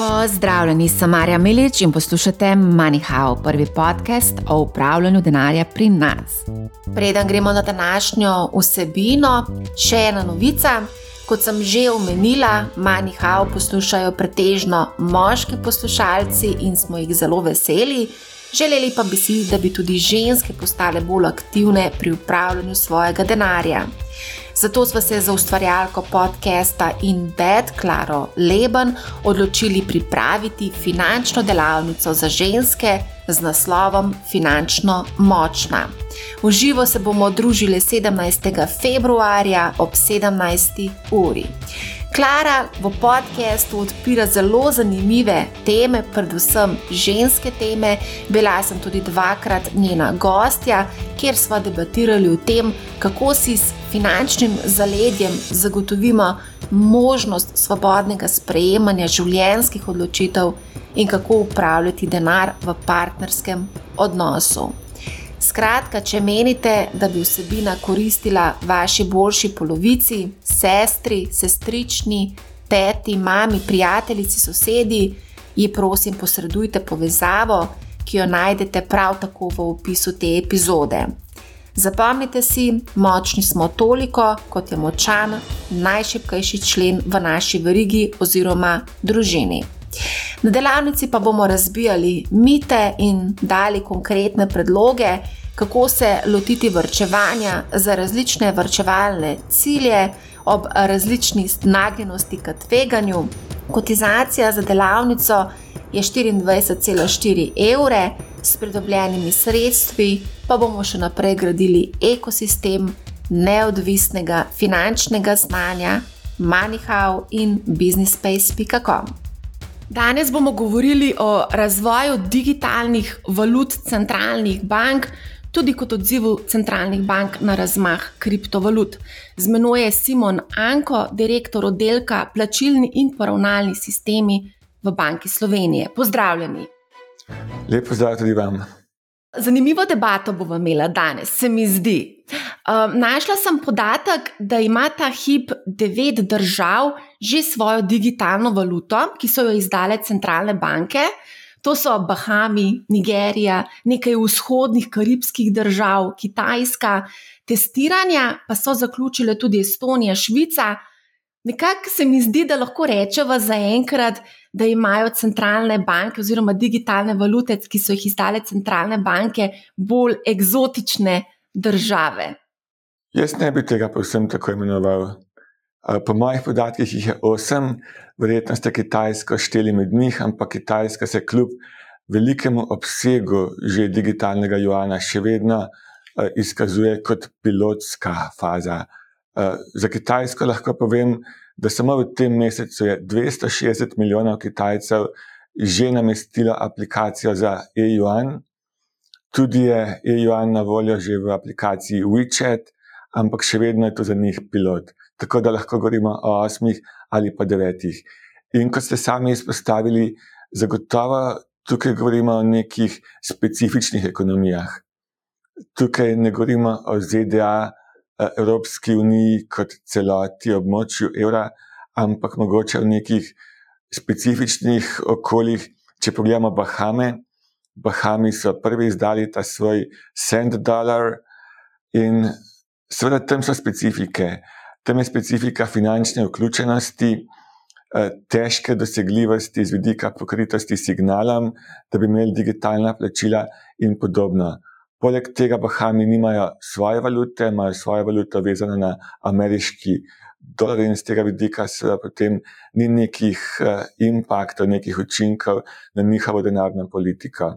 Pozdravljeni, sem Marja Milič in poslušate MoneyHow, prvi podcast o upravljanju denarja pri nas. Preden gremo na današnjo vsebino, še ena novica. Kot sem že omenila, MoneyHow poslušajo pretežno moški poslušalci in smo jih zelo veseli. Želeli pa bi si, da bi tudi ženske postale bolj aktivne pri upravljanju svojega denarja. Zato smo se za ustvarjalko podcasta In Bed, Klaro Leben, odločili pripraviti finančno delavnico za ženske z naslovom Finančno močna. V živo se bomo družili 17. februarja ob 17. uri. Klara v podkastu odpira zelo zanimive teme, predvsem ženske teme. Bila sem tudi dvakrat njena gostja, kjer smo debatirali o tem, kako si s finančnim zaledjem zagotovimo možnost svobodnega sprejemanja življenjskih odločitev in kako upravljati denar v partnerskem odnosu. Skratka, če menite, da bi vsebina koristila vaši boljši polovici, sestri, sestrični, teti, mami, prijateljici, sosedi, ji prosim posredujte povezavo, ki jo najdete prav tako v opisu te epizode. Zapomnite si, močni smo toliko, kot je močan najšipkejši člen v naši verigi oziroma družini. Na delavnici pa bomo razbijali mite in dali konkretne predloge, kako se lotiti vrčevanja za različne vrčevalne cilje ob različni nagnjenosti k tveganju. Kotizacija za delavnico je 24,4 evre, s pridobljenimi sredstvi pa bomo še naprej gradili ekosistem neodvisnega finančnega znanja, MoneyHow in businessspace.com. Danes bomo govorili o razvoju digitalnih valut centralnih bank, tudi kot odzivu centralnih bank na razmah kriptovalut. Z menoj je Simon Anko, direktor oddelka plačilni in poravnalni sistemi v Banki Slovenije. Pozdravljeni. Lepo zdrav tudi vam. Zanimivo debato bomo imeli danes, se mi zdi. Um, našla sem podatek, da ima ta hip devet držav že svojo digitalno valuto, ki so jo izdale centralne banke. To so Bahami, Nigerija, nekaj vzhodnih karibskih držav, Kitajska, testiranja pa so zaključile tudi Estonija, Švica. Nekako se mi zdi, da lahko rečemo zaenkrat, da imajo centralne banke oziroma digitalne valute, ki so jih izdale centralne banke, bolj eksotične države. Jaz ne bi tega povsem tako imenoval. Po mojih podatkih jih je osem, verjetno ste Kitajsko šteli med njih, ampak Kitajska se kljub velikemu obsegu že digitalnega juana še vedno izkazuje kot pilotska faza. Za Kitajsko lahko povem, da samo v tem mesecu je 260 milijonov Kitajcev že namestilo aplikacijo za e-yuan. Tudi je e-yuan na voljo že v aplikaciji WeChat, ampak še vedno je to za njih pilot. Tako da lahko govorimo o osmih ali pa devetih. In kot ste sami izpostavili, zagotovo tukaj govorimo o nekih specifičnih ekonomijah. Tukaj ne govorimo o ZDA, Evropski uniji kot celoti območju evra, ampak mogoče v nekih specifičnih okoljih. Če pogledamo Bahame, Bahami so prvi izdali ta svoj cent dolar in seveda tam so specifike. Tam je specifika finančne vključenosti, težke dosegljivosti z vidika pokritosti signalom, da bi imeli digitalna plačila in podobno. Poleg tega Bahami nimajo svoje valute, imajo svojo valuto vezano na ameriški dolar in z tega vidika seveda potem ni nekih impaktov, nekih učinkov na njihovo denarno politiko.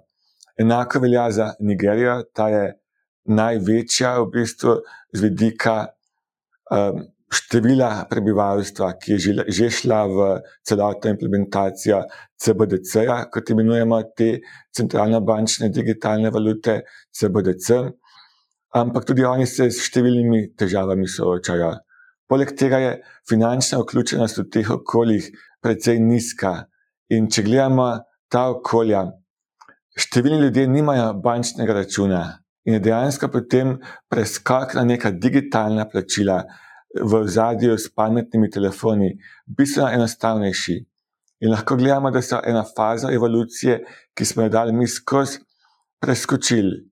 Enako velja za Nigerijo, ta je največja v bistvu z vidika um, števila prebivalstva, ki je že, že šla v celotno implementacijo CBDC-ja, kot imenujemo te centralno-bančne digitalne valute, CBDC, ampak tudi oni se s številnimi težavami soočajo. Poleg tega je finančna vključenost v teh okoljih precej nizka. In če gledamo ta okolja, številni ljudje nimajo bančnega računa in je dejansko potem preskok na neka digitalna plačila, v zadju s pametnimi telefoni, bistveno enostavnejši. In lahko gledamo, da so ena faza evolucije, ki smo jo dali mi skozi, preskočili.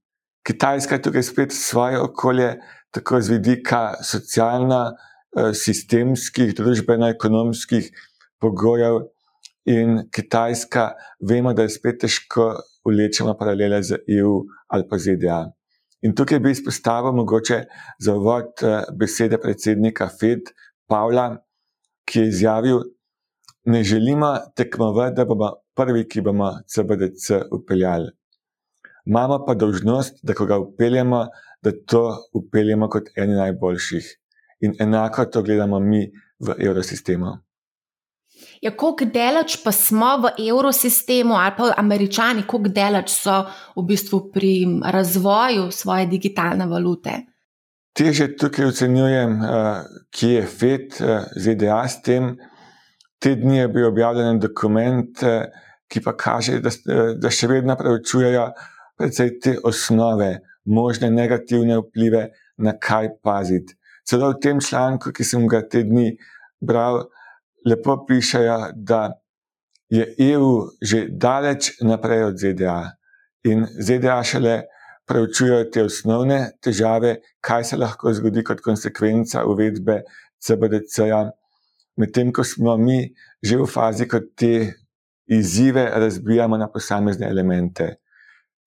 Kitajska je tukaj spet svoje okolje, tako z vidika socialno-sistemskih, družbeno-ekonomskih pogojev. In Kitajska, vemo, da je spet težko vlečemo paralele z EU ali pa ZDA. In tukaj bi izpostavil mogoče za uvod besede predsednika FED, Pavla, ki je izjavil, ne želimo tekmovati, da bomo prvi, ki bomo CBDC upeljali. Imamo pa dožnost, da ko ga upeljemo, da to upeljemo kot eni najboljših. In enako to gledamo mi v evrosistemu. Ja, kako daleč pa smo v evrosistemu, ali pa američani, kako daleč so v bistvu pri razvoju svoje digitalne valute? Težje tukaj ocenjujem, kje je FED, ZDA s tem. Te dni je bil objavljen dokument, ki pa kaže, da, da še vedno preučujejo predvsej te osnove, možne negativne vplive, na kaj paziti. Celo v tem članku, ki sem ga te dni bral, lepo pišejo, da je EU že daleč naprej od ZDA in ZDA šele preučujejo te osnovne težave, kaj se lahko zgodi kot konsekvenca uvedbe CBDC-ja medtem ko smo mi že v fazi, ko te izzive razbijamo na posamezne elemente.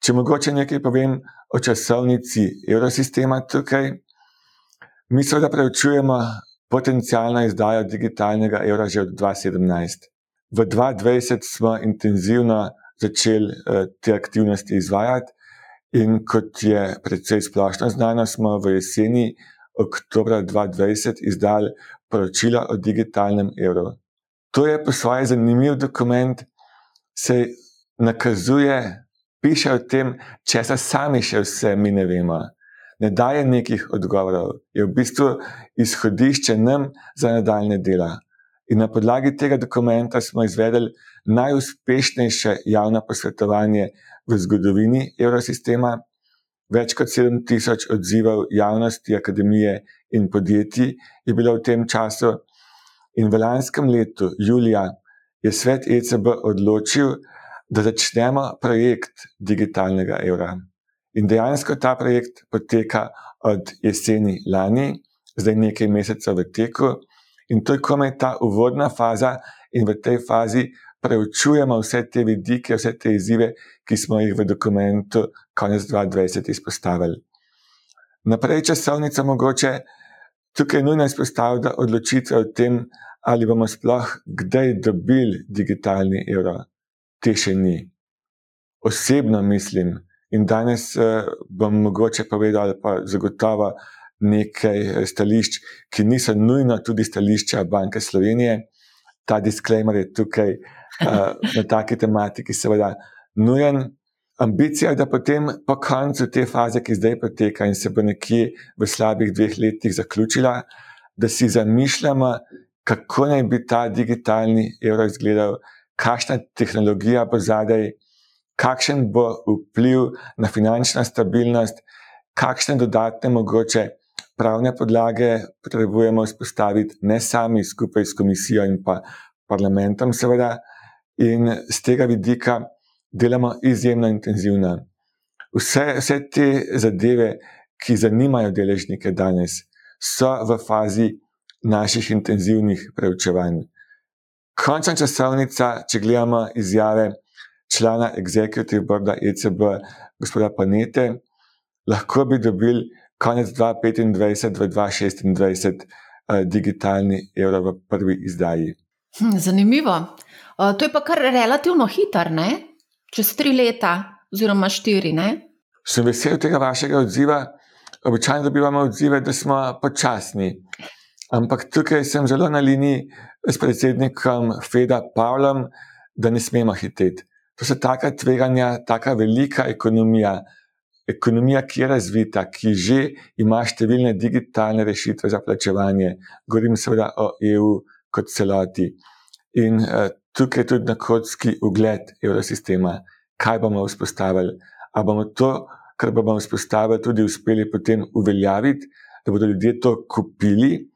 Če mogoče nekaj povem o časovnici evrosistema tukaj, mi seveda preučujemo potencijalno izdajo digitalnega evra že od 2017. V 2020 smo intenzivno začeli te aktivnosti izvajati, in kot je precej splošno znano, smo v jeseni, oktobra 2020, izdali poročila o digitalnem evru. To je po svoje zanimiv dokument, se nakazuje, piše o tem, česa sami še vse mi ne vemo. Ne daje nekih odgovorov, je v bistvu izhodišče nam za nadaljne dela. In na podlagi tega dokumenta smo izvedli najuspešnejše javno posvetovanje v zgodovini evrosistema. Več kot 7000 odzivov javnosti, akademije in podjetij je bilo v tem času, in v lanskem letu, julija, je svet ECB odločil, da začnemo projekt digitalnega evra. In dejansko ta projekt poteka od jeseni lani, zdaj nekaj mesecev v teku, in to je komaj ta uvodna faza, in v tej fazi preučujemo vse te vidike, vse te izzive, ki smo jih v dokumentu konec 2020 izpostavili. Naprej časovnica mogoče tukaj nujno izpostaviti, da odločitve o tem, ali bomo sploh kdaj dobili digitalni evro, te še ni. Osebno mislim, in danes bom mogoče povedal, ali pa zagotovo nekaj stališč, ki niso nujno tudi stališča Banke Slovenije. Ta disclaimer je tukaj na taki tematiki, seveda, nujen. Ambicija je, da potem po koncu te faze, ki zdaj poteka in se bo nekje v slabih dveh letih zaključila, da si zamišljamo, kako naj bi ta digitalni evro izgledal, kakšna tehnologija bo zadaj, kakšen bo vpliv na finančno stabilnost, kakšne dodatne mogoče pravne podlage potrebujemo vzpostaviti, ne sami skupaj s komisijo in pa parlamentom, seveda. In s tega vidika delamo izjemno intenzivno. Vse, vse te zadeve, ki zanimajo deležnike danes, so v fazi naših intenzivnih preučevanj. Končna časovnica, če gledamo izjave člana Executive Boarda ECB, gospoda Panete, lahko bi dobili konec 2025, v 2026 digitalni evro v prvi izdaji. Zanimivo. To je pa kar relativno hitro, ne? čez tri leta, oziroma štiri. Ne? Sem vesel tega vašega odziva. Običajno dobivamo odzive, da smo počasni. Ampak tukaj sem zelo na liniji s predsednikom FED-a Pavlom, da ne smemo hiteti. To so taka tveganja, tako velika ekonomija, ekonomija, ki je razvita, ki že ima številne digitalne rešitve za plačevanje. Govorim seveda o EU kot celoti. In tukaj je tudi na kocki ugled evrosistema, kaj bomo vzpostavili. Ali bomo to, kar bomo vzpostavili, tudi uspeli potem uveljaviti, da bodo ljudje to kupili,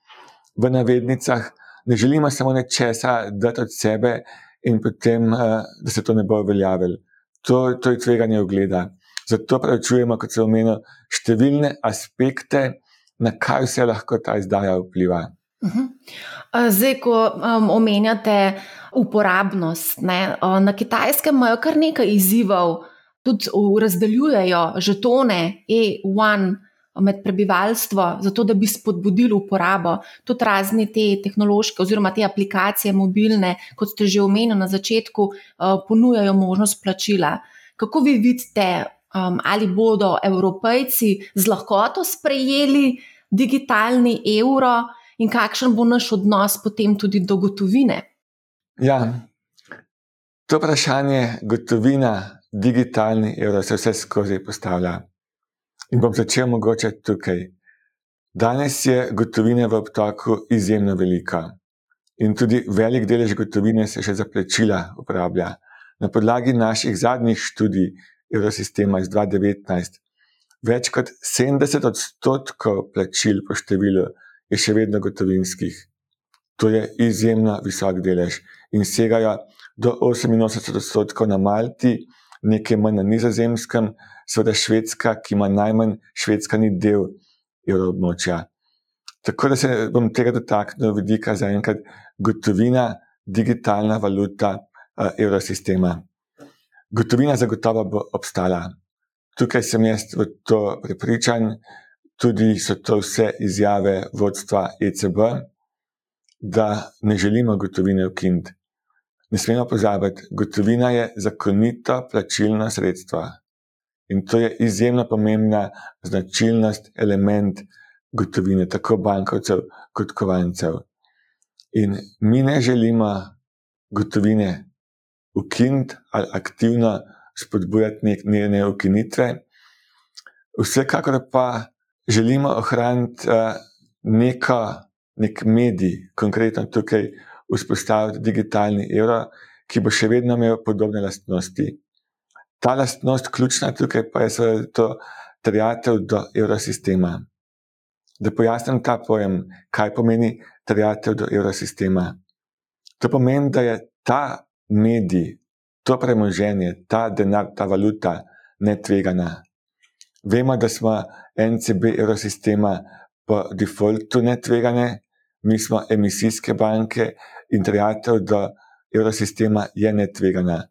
v navednicah. Ne želimo samo nečesa dati od sebe in potem, uh, da se to ne bo uveljavilo. To, to je tveganje ogleda. Zato preučujemo, kot se omenja, številne aspekte, na kaj vse lahko ta izdaja vpliva. Uh mhm. -huh. Zdaj, ko um, omenjate uporabnost, ne, na kitajskem imajo kar nekaj izzivov, tudi razdeljujejo žetone E1 med prebivalstvo, zato da bi spodbudili uporabo tudi razne te tehnološke oziroma te aplikacije mobilne, kot ste že omenili na začetku, uh, ponujajo možnost plačila. Kako vi vidite, um, ali bodo evropejci z lahkoto sprejeli digitalni evro in kakšen bo naš odnos potem tudi do gotovine? Ja, to vprašanje gotovina, digitalni evro se vse skozi postavlja. In bom začel mogoče tukaj. Danes je gotovina v obtoku izjemno velika. In tudi velik delež gotovine se še za plačila uporablja. Na podlagi naših zadnjih študij Eurosistema iz 2019, več kot 70 odstotkov plačil po številu je še vedno gotovinskih. To je izjemno visok delež in segajo do 88 odstotkov na Malti, nekaj manj na Nizozemskem, seveda Švedska, ki ima najmanj, Švedska ni del evroobmočja. Tako da se bom tega dotaknil, vidika za enkrat, gotovina, digitalna valuta uh, evrosistema. Gotovina zagotovo bo obstala. Tukaj sem jaz v to prepričan, tudi so to vse izjave vodstva ECB, da ne želimo gotovine ukiniti. Ne smemo pozabiti, gotovina je zakonito plačilno sredstvo. In to je izjemno pomembna značilnost, element gotovine, tako bankovcev kot kovancev. In mi ne želimo gotovine ukiniti ali aktivno spodbujati njene ukinitve, vsekakor pa želimo ohraniti uh, neko, nek medij, konkretno tukaj vzpostaviti digitalni evro, ki bo še vedno imel podobne lastnosti. Ta lastnost, ključna tukaj, pa je seveda to trijatev do evrosistema. Da pojasnim ta pojem, kaj pomeni trijatev do evrosistema. To pomeni, da je ta medij, to premoženje, ta denar, ta valuta netvegana. Vemo, da smo NCB evrosistema po defaultu netvegane, mi smo emisijske banke in trijatev do evrosistema je netvegana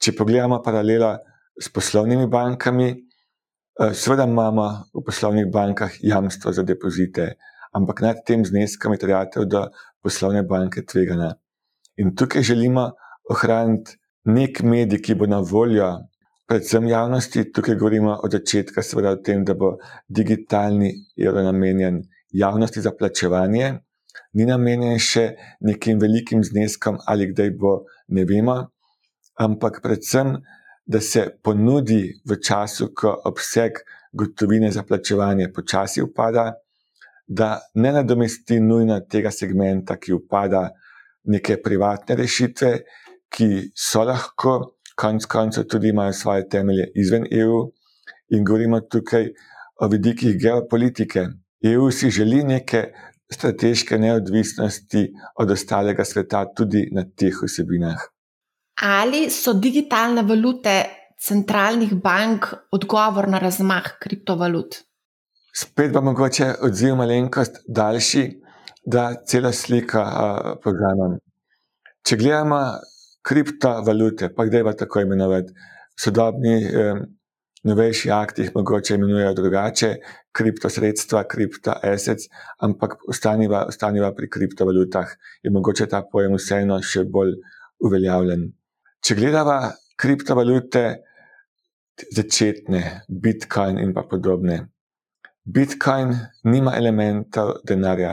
če pogledamo paralelo s poslovnimi bankami, eh, seveda imamo v poslovnih bankah jamstvo za depozite, ampak nad tem zneskom je terjatev do poslovne banke tvegana. In tukaj želimo ohraniti nek medij, ki bo na voljo predvsem javnosti. Tukaj govorimo od začetka, seveda o tem, da bo digitalni evro namenjen javnosti za plačevanje. Ni namenjen še nekim velikim zneskom, ali kdaj bo, ne vemo ampak predvsem, da se ponudi v času, ko obseg gotovine za plačevanje počasi upada, da ne nadomesti nujno tega segmenta, ki upada, neke privatne rešitve, ki so lahko, konec koncev, tudi imajo svoje temelje izven EU, in govorimo tukaj o vidikih geopolitike. EU si želi neke strateške neodvisnosti od ostalega sveta, tudi na teh vsebinah. Ali so digitalne valute centralnih bank odgovor na razmah kriptovalut? Spet pa mogoče odziv malenkost daljši, da cela slika uh, povzamem. Če gledamo kriptovalute, pa gre pa tako imenovati, sodobni um, novejši akti jih mogoče imenujejo drugače, kriptosredstva, kriptoassets, ampak ostaniva, ostaniva pri kriptovalutah in mogoče ta pojem vseeno še bolj uveljavljen. Če gledamo kriptovalute, začetne, Bitcoin in pa podobne. Bitcoin nima elementov denarja,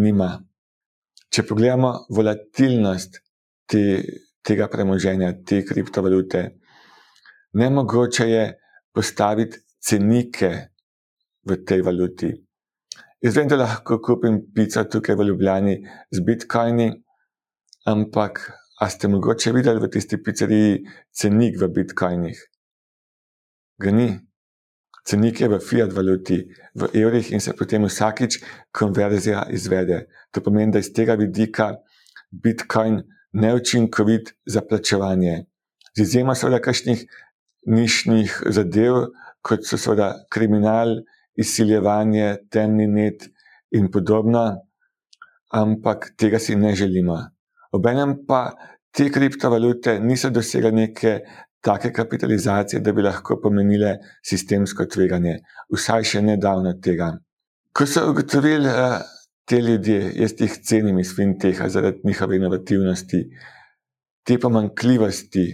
nima. Če pogledamo volatilnost te, tega premoženja, te kriptovalute, ne mogoče je postaviti cenike v tej valuti. Jaz vem, da lahko kupim pico tukaj v Ljubljani z bitcoini, ampak A ste mogoče videli v tisti pizzeriji cenik v bitcoinih? Ga ni. Cenik je v fiat valuti, v evrih in se potem vsakič konverzija izvede. To pomeni, da iz tega vidika bitcoin neučinkovit za plačevanje. Z izjemo seveda kakšnih nišnih zadev, kot so seveda kriminal, izsiljevanje, temni net in podobno, ampak tega si ne želimo. Obenem pa te kriptovalute niso dosegle neke take kapitalizacije, da bi lahko pomenile sistemsko tveganje, vsaj še nedavno tega. Ko so ugotovili uh, te ljudje, jaz jih cenim iz finteha zaradi njihove inovativnosti, te pomankljivosti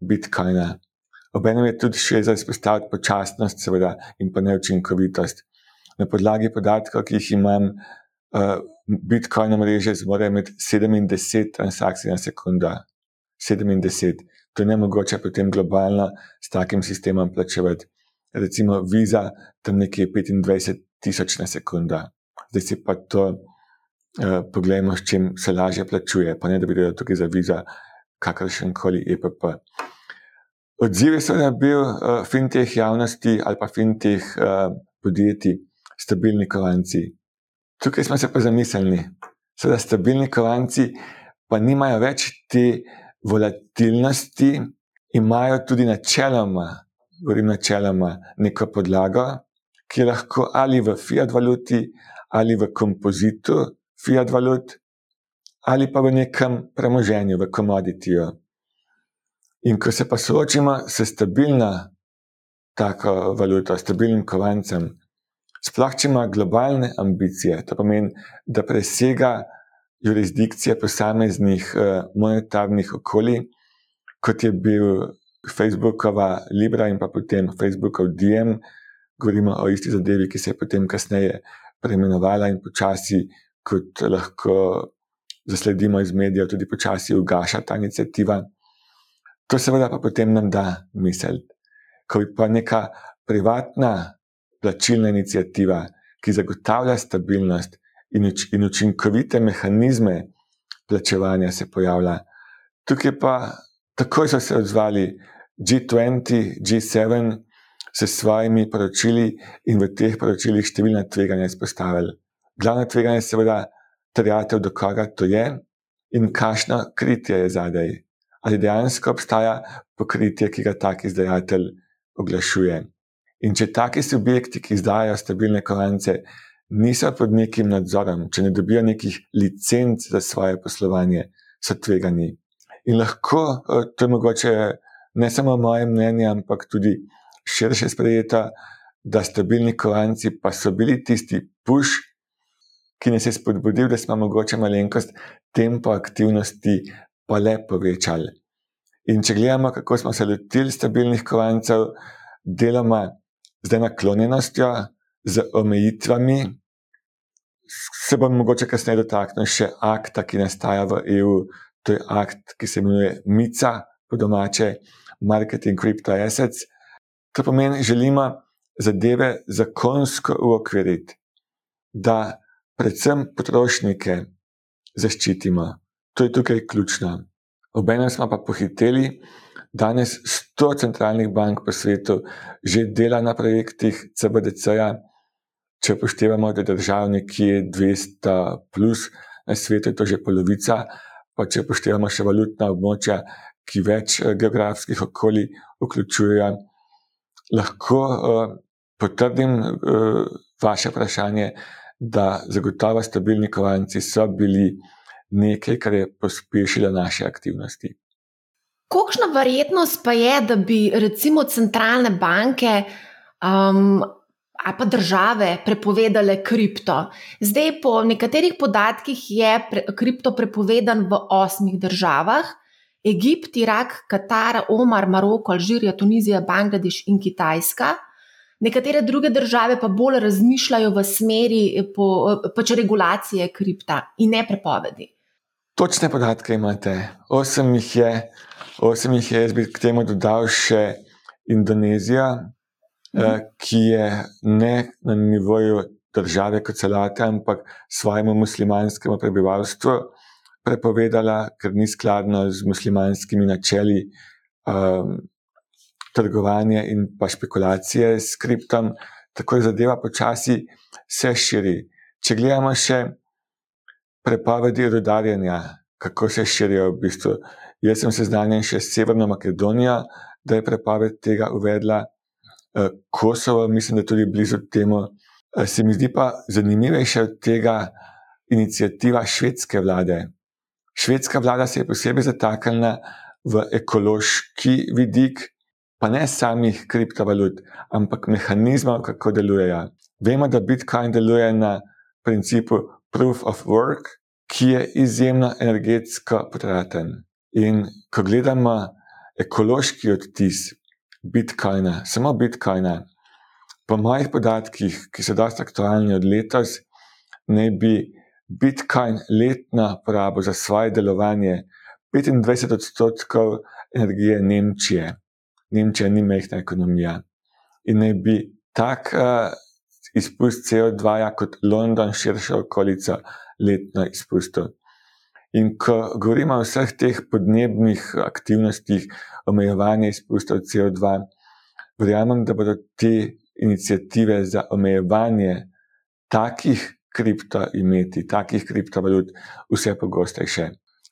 Bitcoina. Obenem je tudi še za izpostaviti počasnost, seveda, in pa neučinkovitost. Na podlagi podatkov, ki jih imam, uh, Bitcoin mreže zmore med 7 in 10 transakcij na sekundo. 7 in 10. To je ne mogoče potem globalno s takim sistemom plačevati. Recimo, viza tam nekje 25 tisoč na sekundo. Zdaj si pa to uh, pogledamo, s čim se lažje plačuje, pa ne da bi bilo tukaj za viza kakršen koli EPP. Odziv je seveda bil uh, fintech javnosti ali pa fintech uh, podjetij, stabilni kovanci. Tukaj smo se pa zamislili, da stabilni kovanci pa nimajo več te volatilnosti, imajo tudi načeloma, govorim načeloma, neko podlago, ki je lahko ali v fiat valuti, ali v kompozitu fiat valut, ali pa v nekem premoženju, v komoditiju. In ko se pa soočimo s stabilno tako valuto, stabilnim kovancem, sploh če ima globalne ambicije, to pomeni, da presega jurisdikcije posameznih uh, monetarnih okolij, kot je bil Facebookova Libra in pa potem Facebookov DM, govorimo o isti zadevi, ki se je potem kasneje preimenovala in počasi, kot lahko zasledimo iz medijev, tudi počasi ugaša ta inicijativa. To seveda pa potem nam da misel. Ko bi pa neka privatna plačilna inicijativa, ki zagotavlja stabilnost in, uč, in učinkovite mehanizme plačevanja, se pojavlja. Tukaj pa takoj so se odzvali G20, G7 s svojimi poročili in v teh poročilih številna tveganja izpostavili. Glavno tveganje je seveda terjatev, do koga to je in kakšno kritje je zadaj. Ali dejansko obstaja pokritje, ki ga tak izdajatelj oglašuje. In če taki subjekti, ki izdajajo stabilne kovance, niso pod nekim nadzorom, če ne dobijo nekih licenc za svoje poslovanje, so tvegani. In lahko, eh, to je mogoče ne samo moje mnenje, ampak tudi širše sprejeto, da stabilni kovanci pa so bili tisti push, ki nas je spodbudil, da smo mogoče malenkost tempo aktivnosti pa le povečali. In če gledamo, kako smo se lotili stabilnih kovancev, deloma z naklonjenostjo, z omejitvami, se bom mogoče kasneje dotaknil še akta, ki nastaja v EU, to je akt, ki se imenuje MICA, po domače, Marketing Crypto Assets. To pomeni, želimo zadeve zakonsko uokviriti, da predvsem potrošnike zaščitimo. To je tukaj ključno. Obenem smo pa pohiteli, danes 100 centralnih bank po svetu že dela na projektih CBDC-ja. Če upoštevamo, da je držav nekje 200, plus, na svetu je to že polovica, pa če upoštevamo še valutna območja, ki več eh, geografskih okolij vključujejo, lahko uh, potrdim uh, vaše vprašanje, da zagotovo stabilni kovanci so bili nekaj, kar je pospešilo naše aktivnosti. Kakšna verjetnost pa je, da bi recimo centralne banke um, ali pa države prepovedale kripto? Zdaj, po nekaterih podatkih je pre, kripto prepovedan v osmih državah: Egipt, Irak, Katar, Omar, Maroko, Alžirija, Tunizija, Bangladeš in Kitajska. Nekatere druge države pa bolj razmišljajo v smeri po, pač regulacije kripta in ne prepovedi. Točne podatke imate. Osem jih je, osem jih je, jaz bi k temu dodal še Indonezija, mhm. eh, ki je ne na nivoju države kot celote, ampak svojemu muslimanskemu prebivalstvu prepovedala, ker ni skladno z muslimanskimi načeli. Um, trgovanje in pa špekulacije s kriptom, tako da zadeva počasi se širi. Če gledamo še prepovedi rodarjenja, kako se širijo. V bistvu. Jaz sem seznanjen še s Severno Makedonijo, da je prepoved tega uvedla, eh, Kosovo, mislim, da je tudi blizu temu. Eh, se mi zdi pa zanimivejša od tega inicijativa švedske vlade. Švedska vlada se je posebej zataknila v ekološki vidik, pa ne samih kriptovalut, ampak mehanizmov, kako delujejo. Vemo, da Bitcoin deluje na principu proof of work, ki je izjemno energetsko potraten. In ko gledamo ekološki odtis Bitcoina, samo Bitcoina, po mojih podatkih, ki so dosta aktualni od letos, naj bi Bitcoin letno porabo za svoje delovanje 25 odstotkov energije Nemčije. Nemčija ni mehna ekonomija. In naj bi tak uh, izpust CO2, ja, kot London, širša okolica, letno izpustil. In ko govorimo o vseh teh podnebnih aktivnostih, omejevanja izpustov CO2, verjamem, da bodo te inicijative za omejevanje takih kriptoimeti, takih kriptovalut, vse pogostejše.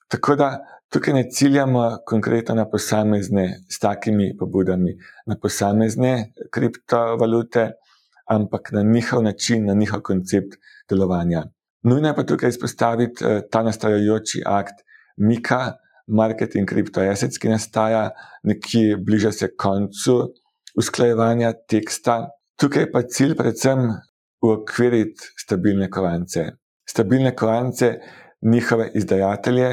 Tako da tukaj ne ciljamo konkretno na posamezne s takimi pobudami, na posamezne kriptovalute, ampak na njihov način, na njihov koncept delovanja. Nujno je pa tukaj izpostaviti eh, ta nastajajoči akt Mika, marketing kriptoassets, ki nastaja nekje bliže se koncu usklajevanja teksta. Tukaj pa cilj predvsem uokviriti stabilne kovance. Stabilne kovance, njihove izdajatelje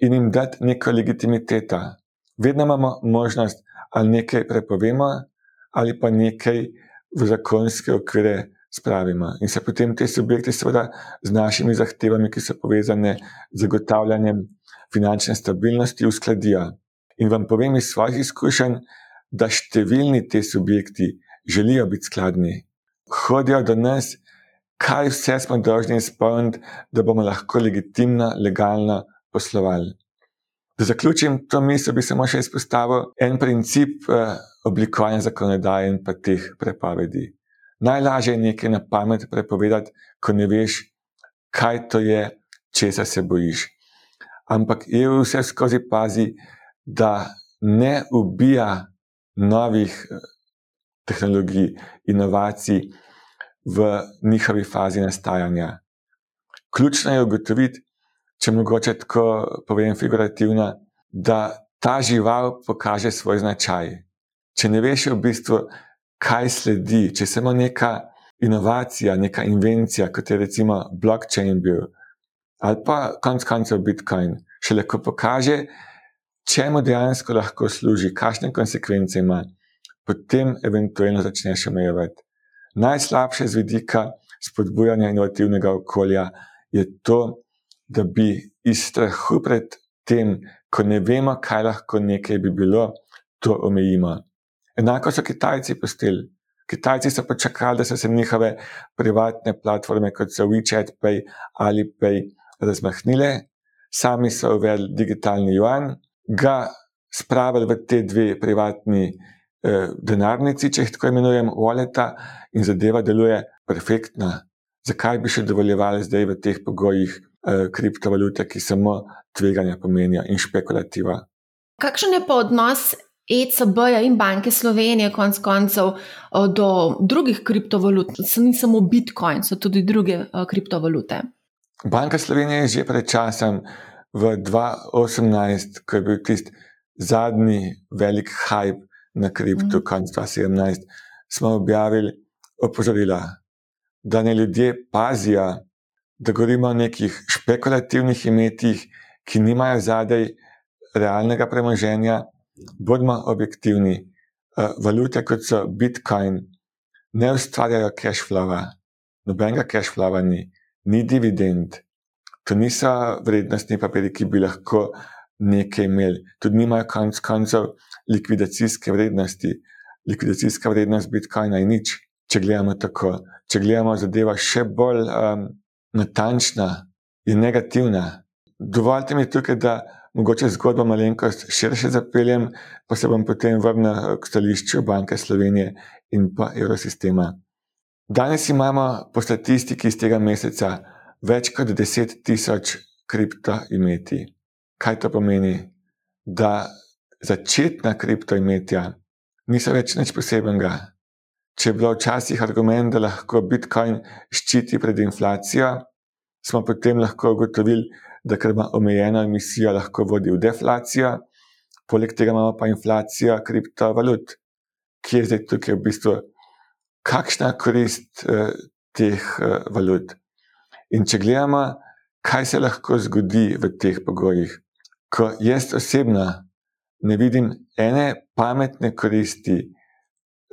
in jim dati neko legitimiteto. Vedno imamo možnost, ali nekaj prepovemo, ali pa nekaj v zakonske okvire spravimo. In se potem te subjekti, seveda, z našimi zahtevami, ki so povezane z zagotavljanjem finančne stabilnosti, uskladijo. In vam povem iz svojih izkušenj, da številni ti subjekti želijo biti skladni, hodijo do nas, kaj vse smo dolžni izpolniti, da bomo lahko legitimno, legalno poslovali. Da zaključim to misel, bi samo še izpostavil en princip eh, oblikovanja zakonodaje in pa teh prepovedi. Najlažje je nekaj na pamet prepovedati, ko ne veš, kaj to je, česa se bojiš. Ampak EU vse skozi pazi, da ne ubija novih eh, tehnologij, inovacij v njihovi fazi nastajanja. Ključno je ugotoviti, če mogoče tako povem figurativno, da ta žival pokaže svoj značaj. Če ne veš v bistvu, kaj sledi, če samo neka inovacija, neka invencija, kot je recimo blockchain bil, ali pa konec koncev Bitcoin, še lahko pokaže, čemu dejansko lahko služi, kakšne konsekvence ima potem eventualno začneš omejevati. Najslabše z vidika spodbujanja inovativnega okolja je to, da bi iz strahu pred tem, ko ne vemo, kaj lahko nekaj bi bilo, to omejimo. Enako so Kitajci postili. Kitajci so počakali, da so se njihove privatne platforme, kot so WeChat Pay ali Pay, razmahnile, sami so uvedli digitalni juan, ga spravili v te dve privatni Eh, denarnici, če jih tako imenujem, waleta in zadeva deluje perfektno. Zakaj bi še dovoljevali zdaj v teh pogojih eh, kriptovalute, ki samo tveganja pomenijo in špekulativa? Kakšen je pa odnos ECB-ja in Banke Slovenije, konec koncev, do drugih kriptovalut? Ni samo Bitcoin, so tudi druge kriptovalute. Banka Slovenije je že pred časom, v 2018, ko je bil tisti zadnji velik hype na kriptu, mm. konc 2017, smo objavili opozorila, da ne ljudje pazijo, da govorimo o nekih špekulativnih imetih, ki nimajo zadaj realnega premoženja, bodimo objektivni. Uh, valute, kot so Bitcoin, ne ustvarjajo cash flowa, nobenega cash flowa ni, ni dividend. To niso vrednostni papiri, ki bi lahko nekaj imeli. Tudi nimajo konc koncev likvidacijske vrednosti. Likvidacijska vrednost Bitcoina je nič, če gledamo tako. Če gledamo zadeva še bolj um, natančna, je negativna. Dovolite mi tukaj, da mogoče zgodbo malenkost širše zapeljem, pa se bom potem vrnil k stališču Banke Slovenije in pa Eurosistema. Danes imamo po statistiki iz tega meseca več kot 10 tisoč kriptoimeti. Kaj to pomeni? Da začetna kriptoimetja niso več nič posebenega. Če je bilo včasih argument, da lahko Bitcoin ščiti pred inflacijo, smo potem lahko ugotovili, da ker ima omejeno emisijo, lahko vodi v deflacijo, poleg tega imamo pa inflacijo kriptovalut, ki je zdaj tukaj v bistvu kakšna korist eh, teh eh, valut. In če gledamo, kaj se lahko zgodi v teh pogojih, ko jaz osebno ne vidim ene pametne koristi,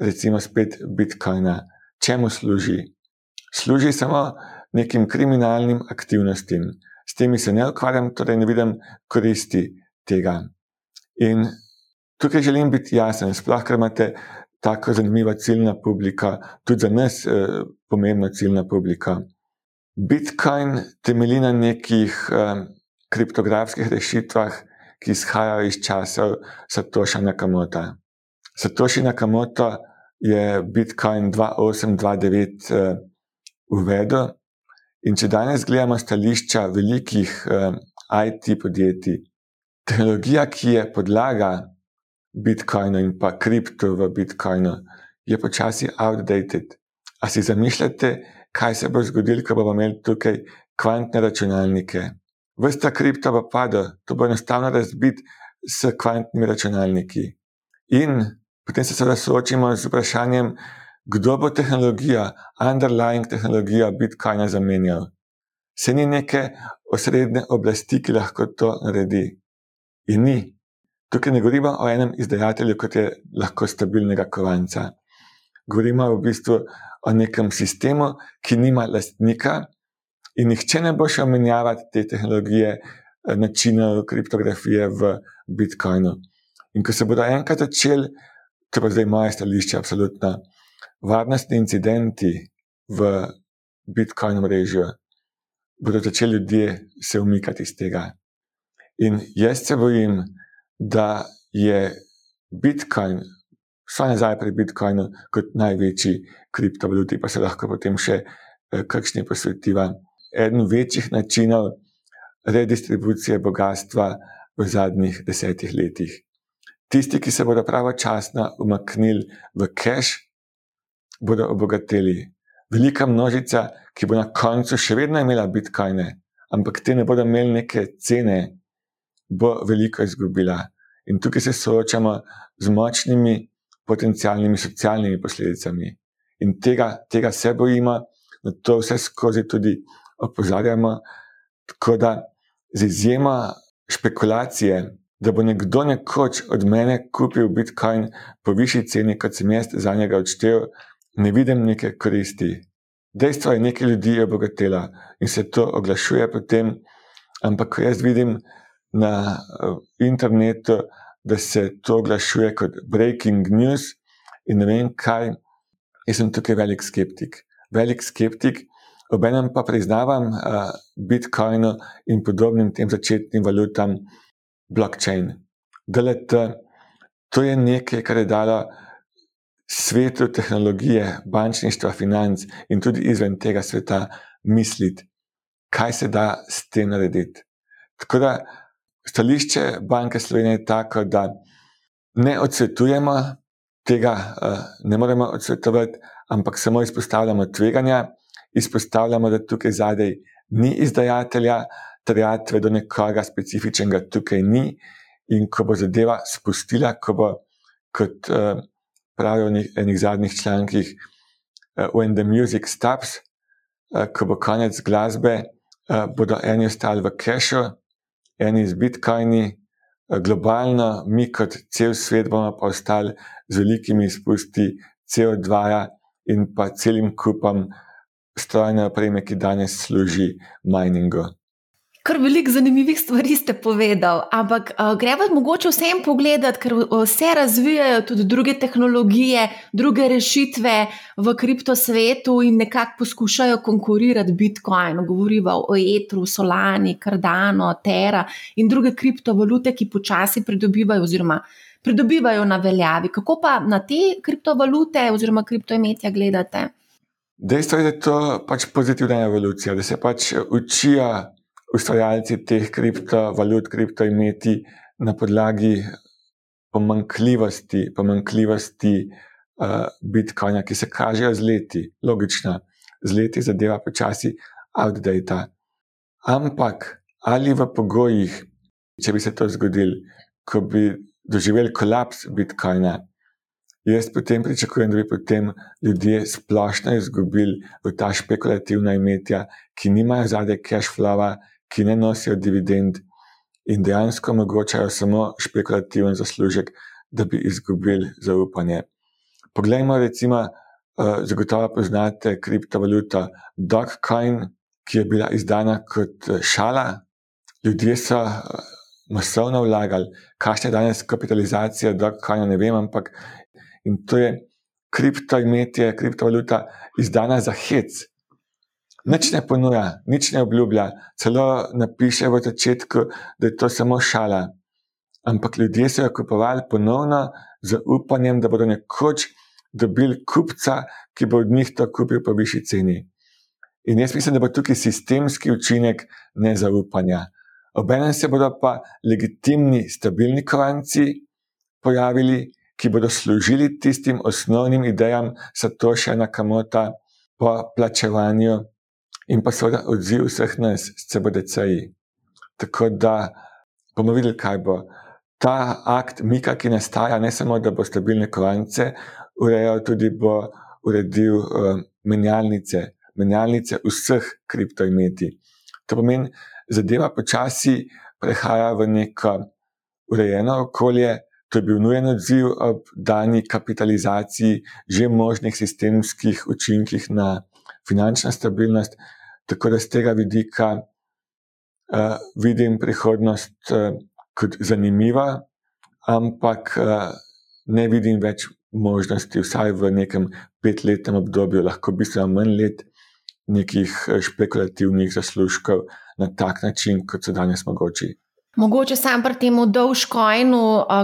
recimo spet Bitcoina, čemu služi? Služi samo nekim kriminalnim aktivnostim, s temi se ne ukvarjam, torej ne vidim koristi tega. In tukaj želim biti jasen, sploh ker imate tako zanimiva ciljna publika, tudi za nas eh, pomembna ciljna publika. Bitcoin temelji na nekih eh, kriptografskih rešitvah, ki izhajajo iz časov Satoša Nakamota. Satoshi Nakamoto je Bitcoin 2829 uh, uvedel. In če danes gledamo stališča velikih uh, eh, IT podjetij, tehnologija, ki je podlaga Bitcoinu in pa kripto v Bitcoinu, je počasi outdated. A si zamišljate, kaj se bo zgodilo, ko bomo imeli tukaj kvantne računalnike? Vrsta kripto bo padla, to bo enostavno razbit s kvantnimi računalniki. In potem se seveda soočimo z vprašanjem, kdo bo tehnologija, underlying tehnologija Bitcoina zamenjal. Se ni neke osrednje oblasti, ki lahko to naredi. In ni. Tukaj ne govorimo o enem izdajatelju, kot je lahko stabilnega kovanca. Govorimo v bistvu o nekem sistemu, ki nima lastnika in nihče ne bo šel menjavati te tehnologije, eh, načinov kriptografije v Bitcoinu. In ko se bodo enkrat začeli to pa zdaj moje stališče, absolutno. Varnostni incidenti v Bitcoin mreži bodo začeli ljudje se umikati iz tega. In jaz se bojim, da je Bitcoin, vse nazaj pri Bitcoinu, kot največji kriptovaluti, pa se lahko potem še eh, kakšni posvetiva. Eden večjih načinov redistribucije bogatstva v zadnjih desetih letih. Tisti, ki se bodo pravočasno umaknili v cache, bodo obogateli. Velika množica, ki bo na koncu še vedno imela bitcoine, ampak te ne bodo imeli neke cene, bo veliko izgubila. In tukaj se soočamo z močnimi potencijalnimi socialnimi posledicami. In tega, tega se bojimo, na to vse skozi tudi opozarjamo, tako da z izjemo špekulacije da bo nekdo nekoč od mene kupil Bitcoin po višji ceni, kot sem jaz za njega odštel, ne vidim neke koristi. Dejstvo je, da nekaj ljudi je obogatela in se to oglašuje potem, ampak ko jaz vidim na uh, internetu, da se to oglašuje kot breaking news in ne vem kaj, jaz sem tukaj velik skeptik. Velik skeptik, obenem pa priznavam uh, Bitcoinu in podobnim tem začetnim valutam blockchain. DLT, to je nekaj, kar je dalo svetu tehnologije, bančništva, financ in tudi izven tega sveta misliti, kaj se da s tem narediti. Tako da stališče Banke Slovenije je tako, da ne odsvetujemo tega, eh, ne moremo odsvetovati, ampak samo izpostavljamo tveganja, izpostavljamo, da tukaj zadej ni izdajatelja, terjatve do nekoga specifičnega tukaj ni. In ko bo zadeva spustila, ko bo, kot uh, pravijo v enih zadnjih člankih, uh, when the music stops, uh, ko bo konec glasbe, uh, bodo eni ostali v cache, eni z bitcoini, globalno, mi kot cel svet bomo pa ostali z velikimi izpusti CO2 in pa celim kupom strojne opreme, ki danes služi miningu. Kar veliko zanimivih stvari ste povedali, ampak uh, gremo mogoče vsem pogledati, ker se razvijajo tudi druge tehnologije, druge rešitve v kriptosvetu in nekako poskušajo konkurirati Bitcoinu. Govorimo o Etru, Solani, Cardano, Terra in druge kriptovalute, ki počasi pridobivajo oziroma pridobivajo na veljavi. Kako pa na te kriptovalute oziroma kriptoimetja gledate? Dejstvo je, da je to pač pozitivna evolucija, da se pač učijo ustvarjalci teh kriptovalut, kriptoimeti na podlagi pomankljivosti, pomankljivosti uh, Bitcoina, ki se kažejo z leti, logično, z leti zadeva počasi outdate. Ampak ali v pogojih, če bi se to zgodilo, ko bi doživeli kolaps Bitcoina, jaz potem pričakujem, da bi potem ljudje splošno izgubili v ta špekulativna imetja, ki nimajo zadaj cash flowa, ki ne nosijo dividend in dejansko omogočajo samo špekulativen zaslužek, da bi izgubili zaupanje. Poglejmo, recimo, uh, zagotovo poznate kriptovaluto Dogecoin, ki je bila izdana kot eh, šala. Ljudje so uh, masovno vlagali, kakšna je danes kapitalizacija Dogecoina, ne vem, ampak to je kriptoimetje, kriptovaluta izdana za hec. Nič ne ponuja, nič ne obljublja, celo napiše v začetku, da je to samo šala. Ampak ljudje so jo kupovali ponovno z upanjem, da bodo nekoč dobili kupca, ki bo od njih to kupil po višji ceni. In jaz mislim, da bo tukaj sistemski učinek nezaupanja. Obenem se bodo pa legitimni, stabilni kovanci pojavili, ki bodo služili tistim osnovnim idejam Satoša Nakamota po plačevanju in pa seveda odziv vseh nas, CBDC-ji. Tako da bomo videli, kaj bo. Ta akt Mika, ki nastaja, ne samo, da bo stabilne kovance urejal, tudi bo uredil uh, menjalnice, menjalnice vseh kriptoimeti. To pomeni, zadeva počasi prehaja v neko urejeno okolje. To je bil nujen odziv ob dani kapitalizaciji že možnih sistemskih učinkih na finančno stabilnost. Tako da z tega vidika uh, vidim prihodnost uh, kot zanimiva, ampak uh, ne vidim več možnosti, vsaj v nekem petletnem obdobju, lahko bistveno manj let, nekih špekulativnih zaslužkov na tak način, kot so danes mogoči. Mogoče sam pri tem Dogecoinu,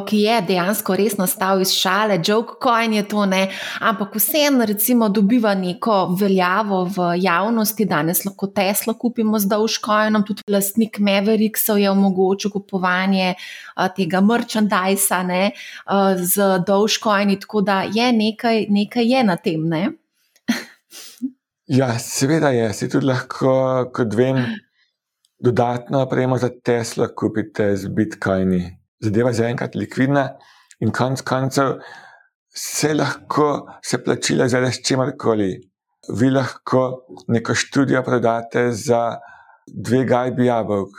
ki je dejansko res nastal iz šale, Jokecoin je to ne, ampak vseeno, recimo, dobiva neko veljavo v javnosti. Danes lahko Tesla kupimo z Dogecoinom, tudi lastnik Mavericksov je omogočil kupovanje tega merchandisa ne, z Dogecoini, tako da je nekaj, nekaj je na tem. Ne? ja, seveda je, si tudi lahko, kot vem dodatno opremo za Tesla kupite z Bitcoini. Zadeva je zaenkrat likvidna in konec koncev se lahko se plačila izvede s čemkoli. Vi lahko neko študijo prodate za dve gajbi jabolk,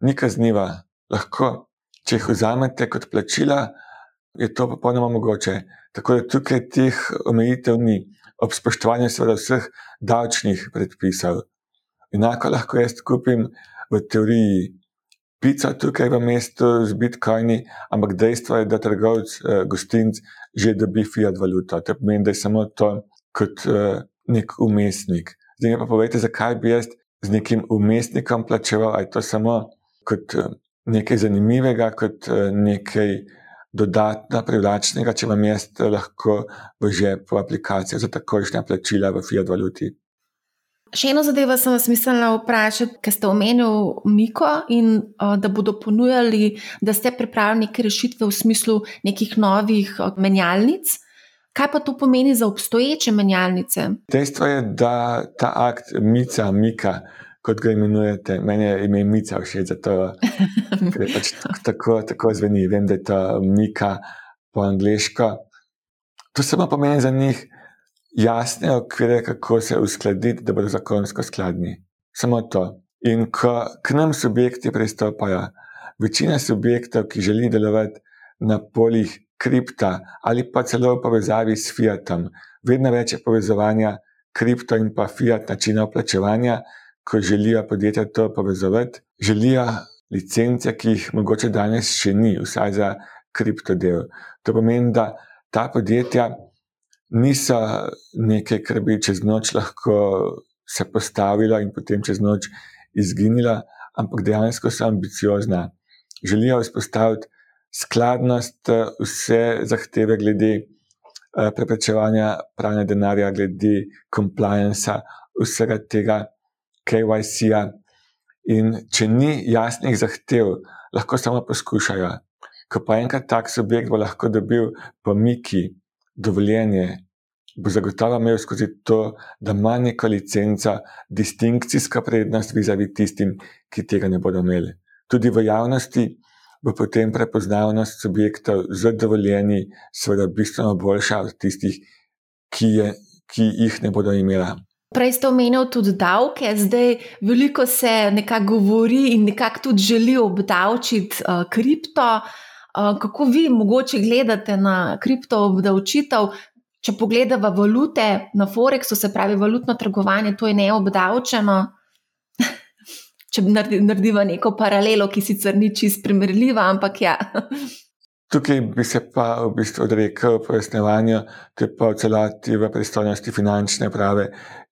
ni kazniva. Lahko, če jih vzamete kot plačila, je to popolnoma mogoče. Tako da tukaj teh omejitev ni, ob spoštovanju seveda vseh davčnih predpisov. Enako lahko jaz kupim v teoriji pico tukaj v mestu z bitcoini, ampak dejstvo je, da trgovec, eh, gostinc že dobi fiat valuto. To pomeni, da je samo to kot eh, nek umestnik. Zdaj mi pa povejte, zakaj bi jaz z nekim umestnikom plačeval, ali je to samo kot eh, nekaj zanimivega, kot eh, nekaj. Dodatna, privlačnega, če vam jaz lahko v žepu aplikacijo za takošnja plačila v fiat valuti. Še eno zadevo sem vas mislila vprašati, ker ste omenili Miko in uh, da bodo ponujali, da ste pripravili neke rešitve v smislu nekih novih menjalnic. Kaj pa to pomeni za obstoječe menjalnice? Dejstvo je, da ta akt Mica, Mika, kot ga imenujete, meni je ime Mica všeč, zato je pač tako, tako zveni. Vem, da je to Mika po angliško. To samo pomeni za njih jasne okvire, kako se uskladiti, da bodo zakonsko skladni. Samo to. In ko k nam subjekti pristopajo, večina subjektov, ki želi delovati na poljih kripta ali pa celo v povezavi s fiatom, vedno več je povezovanja kripto in pa fiat načina plačevanja, ko želijo podjetja to povezovati, želijo licence, ki jih mogoče danes še ni, vsaj za kriptodel. To pomeni, da ta podjetja niso nekaj, kar bi čez noč lahko se postavila in potem čez noč izginila, ampak dejansko so ambiciozna. Želijo vzpostaviti skladnost, vse zahteve glede eh, preprečevanja pranja denarja, glede compliance, vsega tega KYC-ja. In če ni jasnih zahtev, lahko samo poskušajo. Ko pa enkrat tak subjekt bo lahko dobil pomiki, dovoljenje, bo zagotovo imel skozi to, da ima neka licenca, distinkcijska prednost vizavi tistim, ki tega ne bodo imeli. Tudi v javnosti bo potem prepoznavnost subjektov z dovoljenji, seveda, bistveno boljša od tistih, ki, je, ki jih ne bodo imela. Prej ste omenili tudi davke, zdaj veliko se nekako govori in nekako tudi želi obdavčiti uh, kripto. Uh, kako vi mogoče gledate na kripto obdavčitev? Če pogledamo valute na Forexu, se pravi valutno trgovanje, to je neobdavčeno. Če naredimo neko paralelo, ki sicer ni čist primerljiva, ampak ja. Tukaj bi se pa v bistvu odrekel pojasnevanju, ki je pa v celoti v pristojnosti finančne prave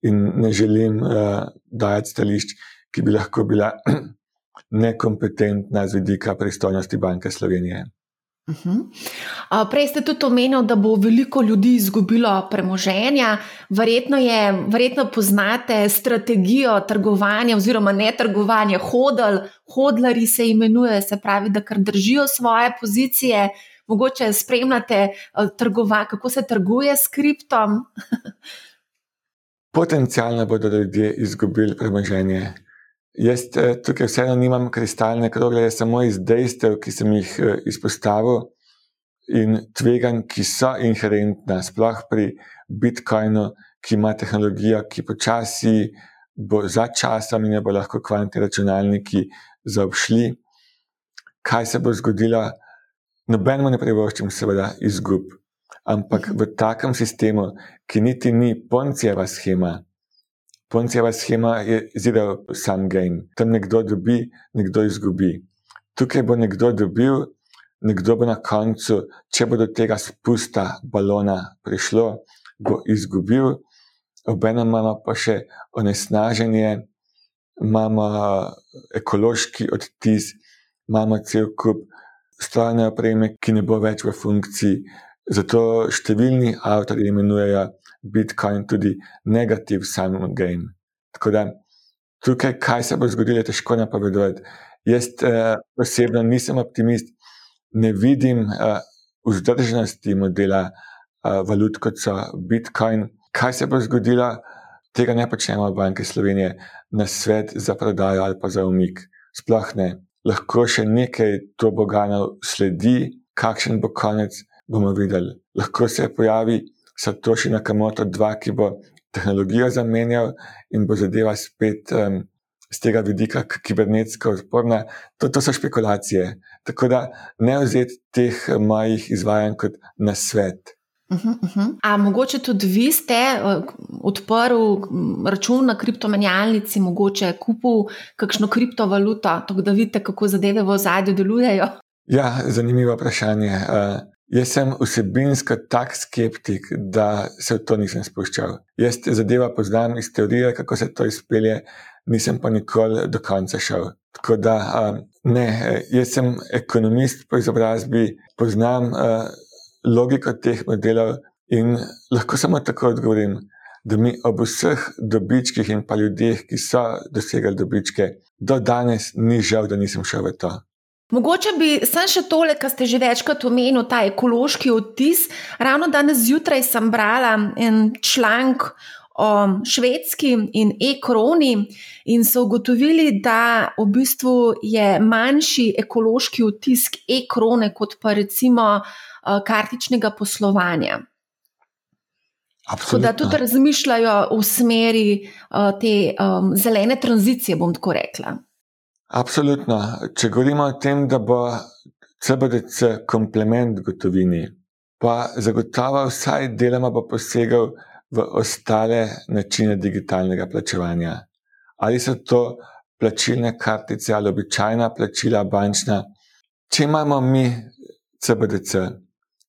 in ne želim uh, dajati stališč, ki bi lahko bila nekompetentna z vidika pristojnosti Banke Slovenije. Uh -huh. Prej ste tudi omenili, da bo veliko ljudi izgubilo premoženja. Verjetno, je, verjetno poznate strategijo trgovanja, oziroma ne trgovanja, hodl, hodlari se imenuje, se pravi, da kar držijo svoje pozicije. Mogoče spremljate, trgova, kako se trguje s kriptom. Potencialno bodo ljudje izgubili premoženje. Jaz eh, tukaj vseeno nimam kristalne krogle, jaz samo iz dejstev, ki sem jih eh, izpostavil, in tveganj, ki so inherentna, sploh pri Bitcoinu, ki ima tehnologijo, ki počasi bo za časom in jo bo lahko kvantni računalniki zaobšli. Kaj se bo zgodilo? Nobenemu ne privoščim, seveda, izgub. Ampak v takem sistemu, ki niti ni poncijeva schema, Poncijeva schema je zelo sam game. Tam nekdo dobi, nekdo izgubi. Tukaj bo nekdo dobil, nekdo bo na koncu, če bo do tega spusta balona prišlo, bo izgubil. Obenem imamo pa še onesnaženje, imamo ekološki odtis, imamo cel kup strojne opreme, ki ne bo več v funkciji. Zato številni avtori imenujejo Bitcoin tudi negativ sum game. Tako da tukaj, kaj se bo zgodilo, je težko napovedati. Jaz eh, osebno nisem optimist, ne vidim eh, vzdržnosti modela eh, valut, kot so Bitcoin. Kaj se bo zgodilo, tega ne počnemo v Banki Slovenije na svet za prodajo ali pa za umik. Sploh ne. Lahko še nekaj to boganov sledi, kakšen bo konec, bomo videli. Lahko se pojavi. Satoshi Nakamoto 2, ki bo tehnologijo zamenjal in bo zadeva spet um, z tega vidika kibernetsko odporna. To, to so špekulacije. Tako da ne vzeti teh mojih izvajanj kot na svet. Uh -huh, uh -huh. A mogoče tudi vi ste uh, odprli račun na kriptomenjalnici, mogoče kupil kakšno kriptovaluto, tako da vidite, kako zadeve v ozadju delujejo? Ja, zanimivo vprašanje. Jaz sem vsebinsko tak skeptik, da se v to nisem spuščal. Jaz zadeva poznam iz teorije, kako se to izpelje, nisem pa nikoli do konca šel. Tako da, um, ne, jaz sem ekonomist po izobrazbi, poznam uh, logiko teh modelov in lahko samo tako odgovorim, da mi ob vseh dobičkih in pa ljudeh, ki so dosegali dobičke, do danes ni žal, da nisem šel v to. Mogoče bi sem še tole, kar ste že večkrat omenili, ta ekološki odtis. Ravno danes zjutraj sem brala en članek o švedski in e-kroni, in so ugotovili, da v bistvu je manjši ekološki odtis e-krone kot pa recimo eh, kartičnega poslovanja. Tako da tudi razmišljajo v smeri uh, te um, zelene tranzicije, bom tako rekla. Absolutno. Če govorimo o tem, da bo CBDC komplement gotovini, pa zagotovo vsaj deloma bo posegal v ostale načine digitalnega plačevanja. Ali so to plačilne kartice ali običajna plačila bančna. Če imamo mi CBDC,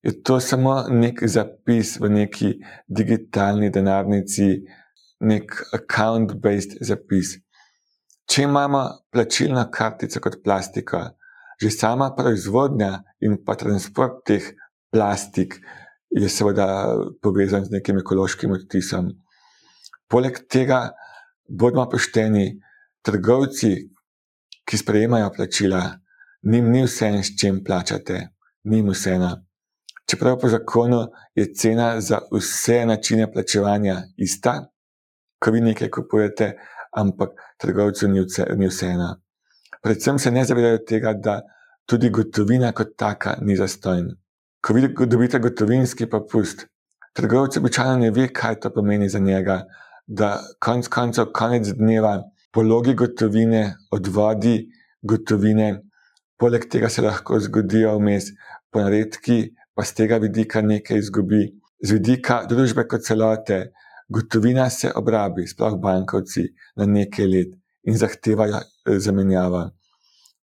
je to samo nek zapis v neki digitalni denarnici, nek account-based zapis. Če imamo plačilno kartico kot plastika, že sama proizvodnja in pa transport teh plastik je seveda povezan z nekim ekološkim odtisom. Poleg tega, bodimo pošteni, trgovci, ki sprejemajo plačila, njim ni vse, s čim plačate, njim vseeno. Čeprav po zakonu je cena za vse načine plačevanja ista, ko vi nekaj kupujete, ampak trgovcu ni, vse, ni vseeno. Predvsem se ne zavedajo tega, da tudi gotovina kot taka ni zastojna. Ko vi dobite gotovinski popust, trgovec običajno ne ve, kaj to pomeni za njega, da konec koncev, konec dneva, pologi gotovine, odvodi gotovine, poleg tega se lahko zgodijo vmes ponaredki, pa z tega vidika nekaj izgubi. Z vidika družbe kot celote, gotovina se obrabi, sploh bankovci, na nekaj let in zahtevajo eh, zamenjavo.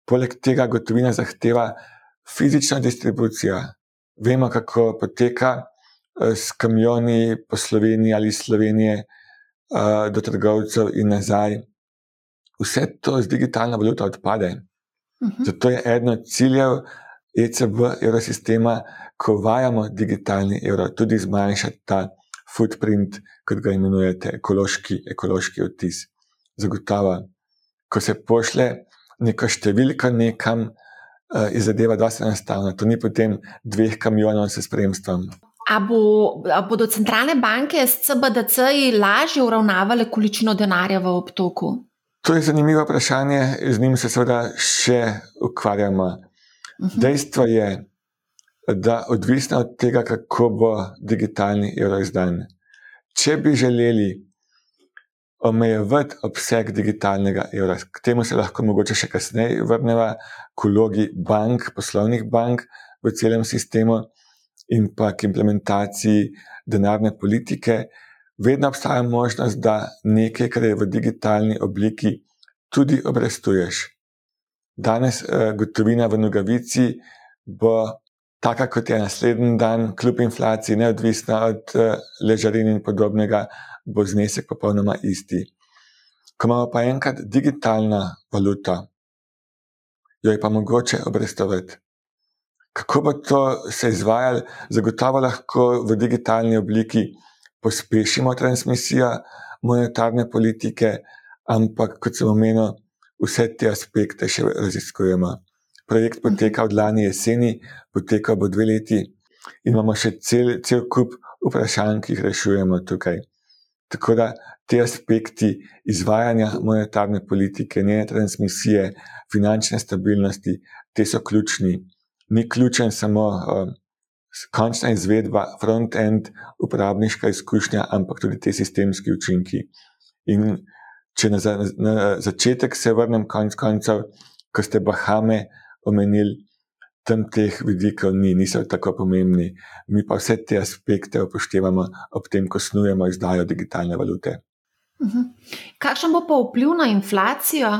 Poleg tega gotovina zahteva fizično distribucijo. Vemo, kako poteka eh, s kamioni po Sloveniji ali Slovenije eh, do trgovcev in nazaj. Vse to z digitalno valuto odpade. Mhm. Zato je eno od ciljev ECB, evrosistema, ko uvajamo digitalni evro, tudi zmanjšati ta footprint, kot ga imenujete, ekološki, ekološki odtis. Zagotovo, ko se pošle neko številko nekam, uh, je zadeva dosti enostavna. To ni potem dveh kamionov s spremstvom. A, bo, a bodo centralne banke s CBDC lažje uravnavale količino denarja v obtoku? To je zanimivo vprašanje, z njim se seveda še ukvarjamo. Uh mhm. -huh. Dejstvo je, da odvisno od tega, kako bo digitalni evro izdan. Če bi želeli omejevati obseg digitalnega evra, k temu se lahko mogoče še kasneje vrnemo, k vlogi bank, poslovnih bank v celem sistemu in pa k implementaciji denarne politike, vedno obstaja možnost, da nekaj, kar je v digitalni obliki, tudi obrestuješ. Danes eh, gotovina v nogavici bo taka, kot je naslednji dan, kljub inflaciji, neodvisna od uh, ležarin in podobnega, bo znesek popolnoma isti. Ko imamo pa enkrat digitalna valuta, jo je pa mogoče obrestovati. Kako bo to se izvajalo, zagotovo lahko v digitalni obliki pospešimo transmisijo monetarne politike, ampak kot sem omenil, vse te aspekte še raziskujemo. Projekt poteka od lani jeseni, poteka bo dve leti, in imamo še cel, cel kup vprašanj, ki jih rešujemo tukaj. Tako da te aspekti izvajanja monetarne politike, njene transmisije, finančne stabilnosti, te so ključni. Ni ključen samo uh, končna izvedba, front-end, uporabniška izkušnja, ampak tudi te sistemski učinki. In če na, za, na začetek se vrnem, konc koncev, ko ste Bahame omenili, tam teh vidikov ni, niso tako pomembni. Mi pa vse te aspekte upoštevamo ob tem, ko snujemo izdajo digitalne valute. Mhm. Kakšen bo pa vpliv na inflacijo?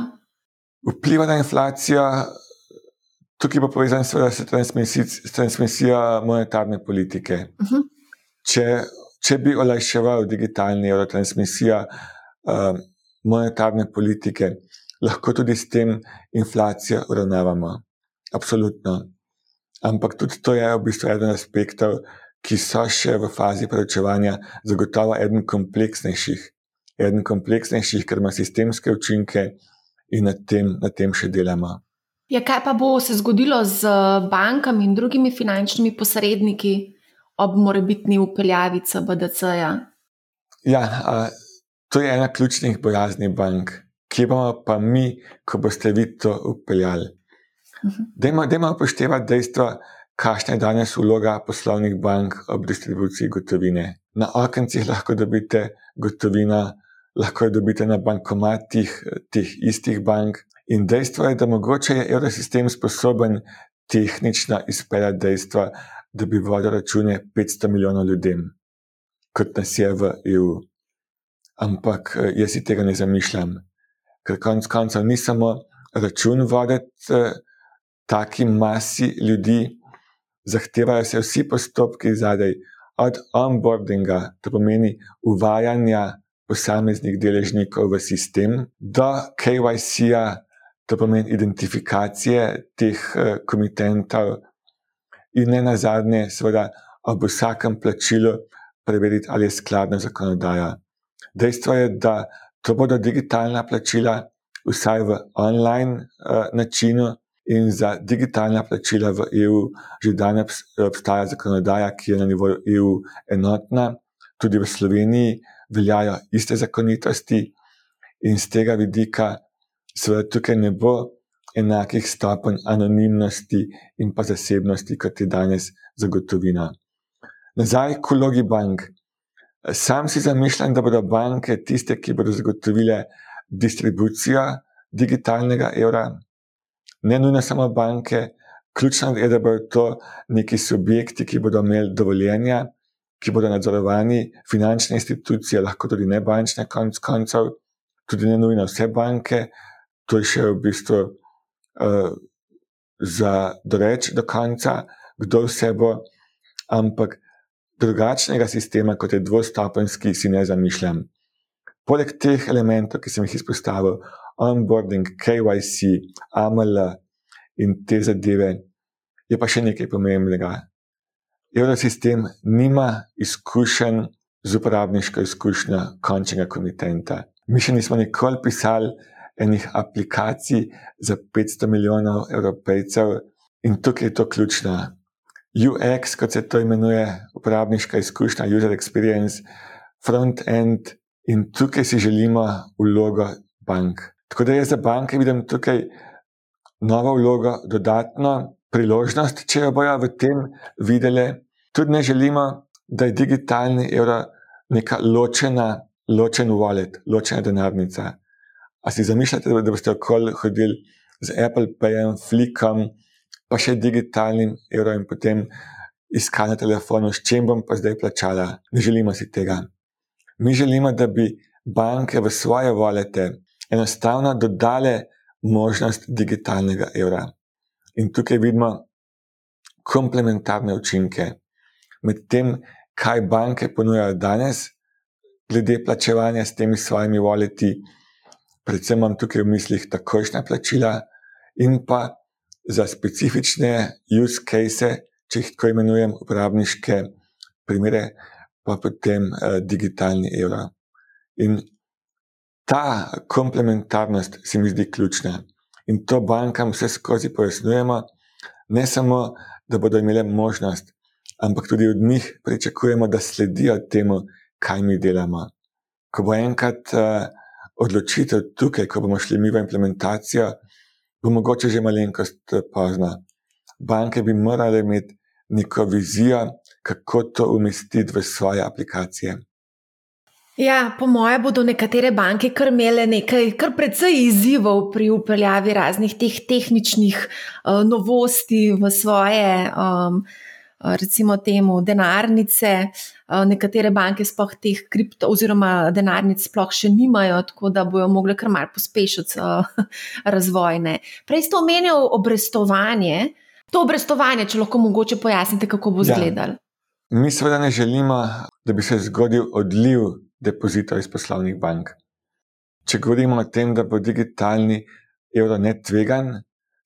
Vpliv na inflacijo, tukaj bo povezan s transmisijo monetarne politike. Uh-huh. Če, če bi olajševal digitalni eurotransmisijo uh, monetarne politike, lahko tudi s tem inflacijo uravnavamo. Absolutno. Ampak tudi to je v bistvu eden aspektov, ki so še v fazi preučevanja, zagotovo eden kompleksnejših, eden kompleksnejših, ker ima sistemske učinke in na tem, na tem še delamo. Ja, kaj pa bo se zgodilo z bankami in drugimi finančnimi posredniki ob morebitni upeljavi CBDC-ja? Ja, a, to je ena ključnih bojazni bank. Kje bomo pa mi, ko boste vi to upeljali? Dajmo upoštevati dejstvo, kakšna je danes vloga poslovnih bank ob distribuciji gotovine. Na okencih lahko dobite gotovino, lahko jo dobite na bankomatih teh istih bank. In dejstvo je, da mogoče je evrosistem sposoben tehnično izpeljati dejstvo, da bi vodil račune 500 milijonov ljudem, kot nas je v EU. Ampak jaz si tega ne zamišljam, ker konec koncev ni samo račun voditi taki masi ljudi, zahtevajo se vsi postopki zadaj, od onboardinga, to pomeni uvajanja posameznih deležnikov v sistem, do KYC-ja, to pomeni identifikacije teh uh, komitentov, in ne na zadnje, seveda, ob vsakem plačilu preveriti, ali je skladna zakonodaja. Dejstvo je, da to bodo digitalna plačila, vsaj v online uh, načinu, in za digitalna plačila v EU že danes obstaja zakonodaja, ki je na nivoju EU enotna, tudi v Sloveniji veljajo iste zakonitosti, in z tega vidika, seveda, tukaj ne bo enakih stopenj anonimnosti in pa zasebnosti, kot je danes zagotovina. Nazaj k vlogi bank. Sam si zamišljam, da bodo banke tiste, ki bodo zagotovile distribucijo digitalnega evra, ne nujno samo banke, ključno je, da bodo to neki subjekti, ki bodo imeli dovoljenja, ki bodo nadzorovani, finančne institucije, lahko tudi ne bančne, konc koncev, tudi ne nujno vse banke. To je še v bistvu uh, za doreč do konca, kdo vse bo, ampak drugačnega sistema, kot je dvostopenski, si ne zamišljam. Poleg teh elementov, ki sem jih izpostavil, onboarding, KYC, AML in te zadeve, je pa še nekaj pomembnega. Eurosistem nima izkušenj z uporabniško izkušnjo končnega komitenta. Mi še nismo nikoli pisali enih aplikacij za 500 milijonov evropejcev in tukaj je to ključno. UX, kot se to imenuje, uporabniška izkušnja, user experience, front-end in tukaj si želimo vlogo bank. Tako da jaz za banke vidim tukaj novo vlogo, dodatno priložnost, če jo bojo v tem videli. Tudi ne želimo, da je digitalni evro neka ločena, ločen wallet, ločena denarnica. A si zamišljate, da boste okoli hodili z Apple Payem, Flickom, pa še digitalnim evrom in potem iskali na telefonu, s čim bom pa zdaj plačala. Ne želimo si tega. Mi želimo, da bi banke v svoje walete enostavno dodale možnost digitalnega evra. In tukaj vidimo komplementarne učinke med tem, kaj banke ponujajo danes, glede plačevanja s temi svojimi voleti, predvsem imam tukaj v mislih takošna plačila, in pa za specifične use cases, če jih tako imenujem, uporabniške primere, pa potem eh, digitalni evro. In ta komplementarnost se mi zdi ključna in to bankam vse skozi pojasnjujemo, ne samo, da bodo imele možnost, ampak tudi od njih pričakujemo, da sledijo temu, kaj mi delamo. Ko bo enkrat uh, odločitev tukaj, ko bomo šli mi v implementacijo, bo mogoče že malenkost eh, pozna. Banke bi morale imeti neko vizijo, kako to umestiti v svoje aplikacije. Ja, po moje bodo nekatere banke kar imele nekaj, kar precej izzivov pri upeljavi raznih teh tehničnih uh, novosti v svoje, um, recimo, temu denarnice. Uh, nekatere banke sploh teh kripto oziroma denarnic sploh še nimajo, tako da bojo mogli kar mal pospešiti uh, razvojne. Prej ste omenili obrestovanje. To obrestovanje, če lahko mogoče pojasnite, kako bo izgledalo. Ja. Mi seveda ne želimo, da bi se zgodil odliv depozitov iz poslovnih bank. Če govorimo o tem, da bo digitalni evro ne tvegan,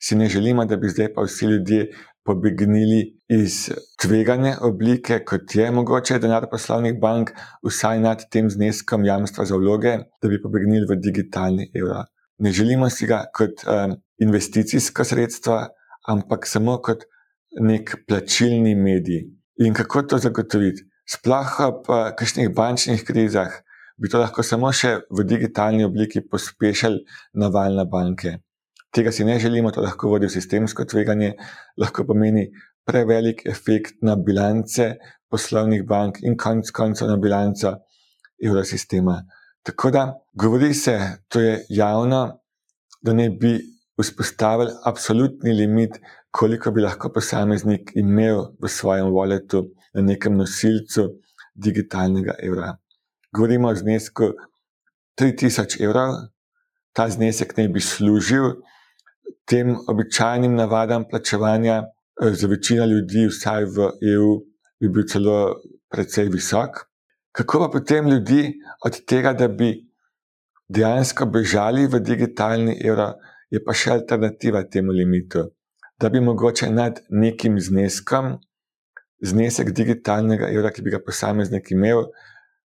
si ne želimo, da bi zdaj pa vsi ljudje pobegnili iz tvegane oblike, kot je mogoče denar poslovnih bank, vsaj nad tem zneskom jamstva za vloge, da bi pobegnili v digitalni evro. Ne želimo si ga kot um, investicijsko sredstvo, ampak samo kot nek plačilni medij. In kako to zagotoviti? Sploh ob kakšnih bančnih krizah, bi to lahko samo še v digitalni obliki pospešili naval na banke. Tega si ne želimo, to lahko vodi v sistemsko tveganje, lahko pomeni prevelik efekt na bilance poslovnih bank in konc koncev na bilanco evrosistema. Tako da govori se, to je javno, da ne bi vzpostavili absolutni limit, koliko bi lahko posameznik imel v svojem walletu na nekem nosilcu digitalnega evra. Govorimo o znesku 3000 evrov, ta znesek naj bi služil tem običajnim navadam plačevanja, za večino ljudi, vsaj v EU, bi bil celo precej visok. Kako pa potem ljudi od tega, da bi dejansko bežali v digitalni evro, je pa še alternativa temu limitu. Da bi mogoče nad nekim zneskom, znesek digitalnega evra, ki bi ga posameznik imel,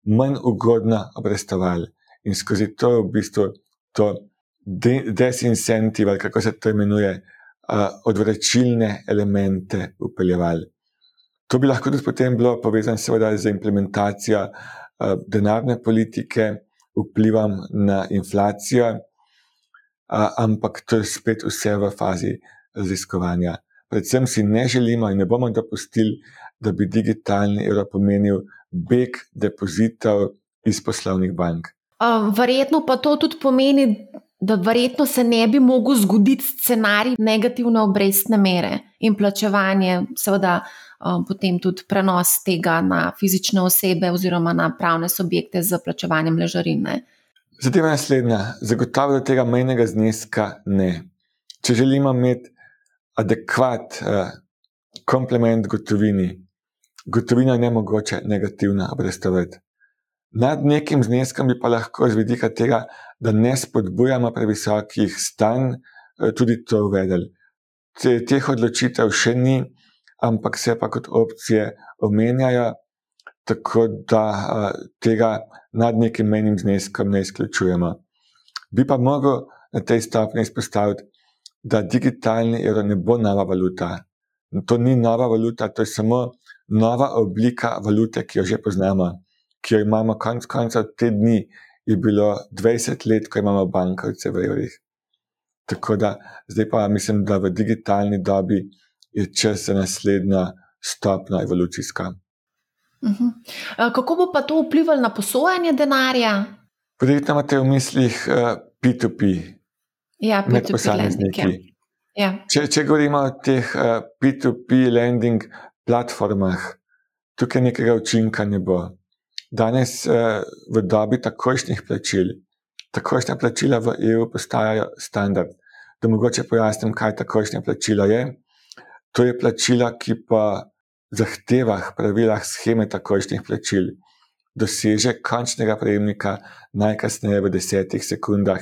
manj ugodno obrestovali in skozi to v bistvu to desincentiv, ali kako se to imenuje, uh, odvračilne elemente upeljevali. To bi lahko tudi potem bilo povezano seveda z implementacijo uh, denarne politike, vplivom na inflacijo, uh, ampak to je spet vse v fazi raziskovanja. Predvsem si ne želimo in ne bomo dopustili, da bi digitalni evro pomenil beg depozitov iz poslovnih bank. Verjetno pa to tudi pomeni, da verjetno se ne bi mogel zgoditi scenarij negativne obrestne mere in plačevanje, seveda potem tudi prenos tega na fizične osebe oziroma na pravne subjekte z plačevanjem ležarine. Zadeva je naslednja. Zagotovo tega mejnega zneska ne. Če želimo imeti adekvat uh, komplement gotovini, gotovina je ne mogoče negativna obrestovati. Nad nekim zneskom bi pa lahko z vidika tega, da ne spodbujamo previsokih stanj, eh, tudi to uvedeli. Te, teh odločitev še ni, ampak se pa kot opcije omenjajo, tako da uh, tega nad nekim menim zneskom ne izključujemo. Bi pa mogel na tej stopni izpostaviti, da digitalni evro ne bo nova valuta. To ni nova valuta, to je samo nova oblika valute, ki jo že poznamo ki jo imamo, konec koncev, te dni je bilo 20 let, ko imamo bankovce v evrih. Tako da zdaj pa mislim, da v digitalni dobi je čas za naslednjo stopno evolucijsko. Mhm. Kako bo pa to vplivalo na posojanje denarja? Verjetno imate v mislih uh, P2P, ja, med posamezniki. Ja. Če, če govorimo o teh uh, P2P lending platformah, tukaj nekega učinka ne bo. Danes uh, v dobi takošnih plačil, takošna plačila v EU postajajo standard. Da mogoče pojasnim, kaj takošna plačila je. To je plačila, ki pa zahtevah, pravilah scheme takošnih plačil doseže končnega prejemnika najkasneje v desetih sekundah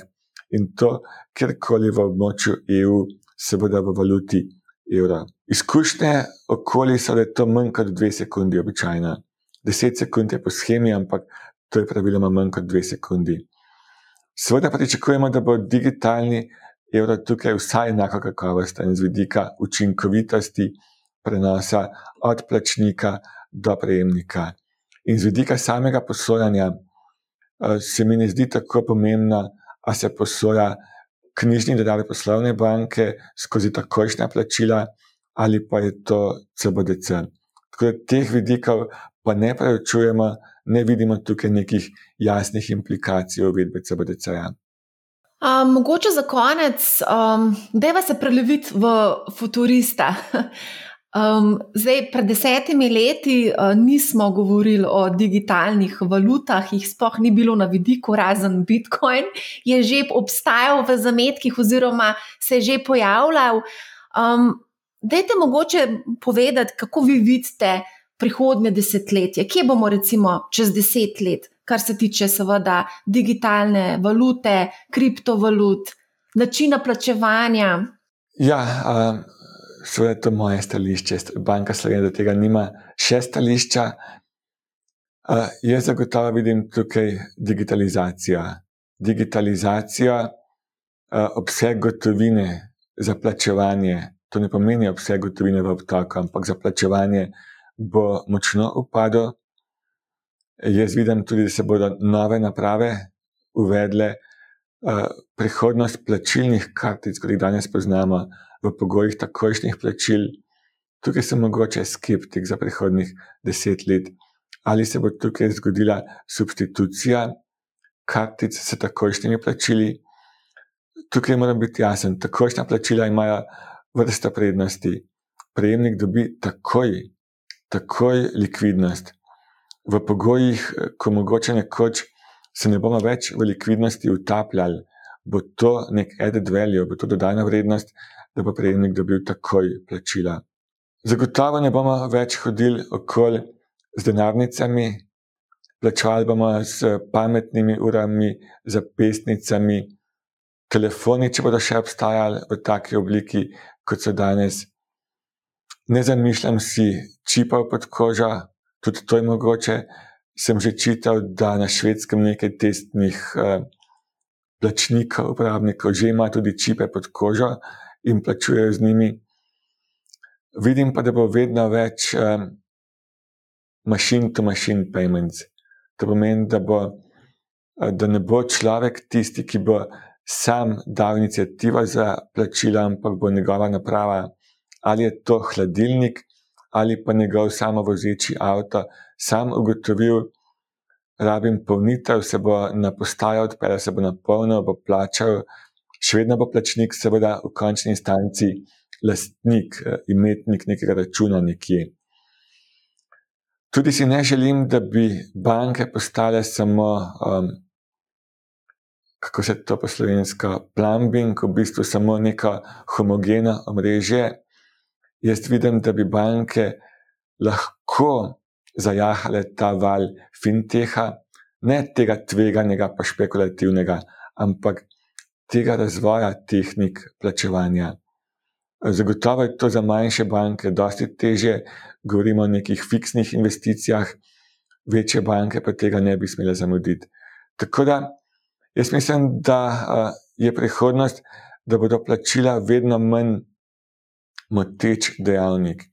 in to kjerkoli v območju EU se bodo v valuti evra. Izkušnje okoli so, da je to manj kot dve sekundi običajno. 10 sekund je po schemi, ampak to je praviloma manj kot 2 sekundi. Seveda pričakujemo, da bo digitalni evro tukaj vsaj enako kakovosten z vidika učinkovitosti prenosa od plačnika do prejemnika. In z vidika samega posojanja eh, se mi ne zdi tako pomembno, ali se posoja knjižni denar poslovne banke skozi takošna plačila ali pa je to CBDC. Tako da teh vidikov pa ne preučujemo, ne vidimo tukaj nekih jasnih implikacij uvedbe CBDC-ja. Um, mogoče za konec, um, je se preleviti v futurista. Um, zdaj, pred desetimi leti uh, nismo govorili o digitalnih valutah, jih sploh ni bilo na vidiku, razen Bitcoin, je že obstajal v zametkih, oziroma se je že pojavljal. Um, dajte mogoče povedati, kako vi vidite prihodnje desetletje, kje bomo recimo čez deset let, kar se tiče seveda digitalne valute, kriptovalut, načina plačevanja. Ja, uh, seveda je to moje stališče. Banka Slovenija do tega nima še stališča. Uh, jaz zagotovo vidim tukaj digitalizacijo. Digitalizacija, uh, obseg gotovine za plačevanje, to ne pomeni obseg gotovine v obtoku, ampak za plačevanje bo močno upadel. Jaz vidim tudi, da se bodo nove naprave uvedle, uh, prihodnost plačilnih kartic, kot jih danes poznamo, v pogojih takošnih plačil. Tukaj sem mogoče skeptik za prihodnih deset let, ali se bo tukaj zgodila substitucija kartic s takošnjimi plačili. Tukaj moram biti jasen, takošna plačila imajo vrsta prednosti. Prejemnik dobi takoj takoj likvidnost. V pogojih, ko mogoče nekoč se ne bomo več v likvidnosti utapljali, bo to nek added value, bo to dodana vrednost, da bo prejemnik dobil takoj plačila. Zagotovo ne bomo več hodili okoli z denarnicami, plačali bomo s pametnimi urami, zapestnicami, telefoni, če bodo še obstajali v taki obliki, kot so danes. Ne zamišljam si čipov pod kožo, tudi to je mogoče. Sem že čital, da na švedskem nekaj testnih uh, plačnikov, uporabnikov, že ima tudi čipe pod kožo in plačujejo z njimi. Vidim pa, da bo vedno več um, machine-to-machine payments. To pomeni, da, bo, da ne bo človek tisti, ki bo sam dal inicijativo za plačila, ampak bo njegova naprava ali je to hladilnik ali pa njegov samovozeči avto, sam ugotovil, rabim polnitev, se bo na postajo odpeljal, se bo napolnil, bo plačal, še vedno bo plačnik, seveda v končni instanci lastnik, eh, imetnik nekega računa nekje. Tudi si ne želim, da bi banke postale samo, um, kako se to po slovensko, plumbing, v bistvu samo neka homogena omrežje. Jaz vidim, da bi banke lahko zajahale ta val finteha, ne tega tveganega, pa špekulativnega, ampak tega razvoja tehnik plačevanja. Zagotovo je to za manjše banke dosti teže, govorimo o nekih fiksnih investicijah, večje banke pa tega ne bi smele zamuditi. Tako da jaz mislim, da je prihodnost, da bodo plačila vedno manj moteč dejavnik.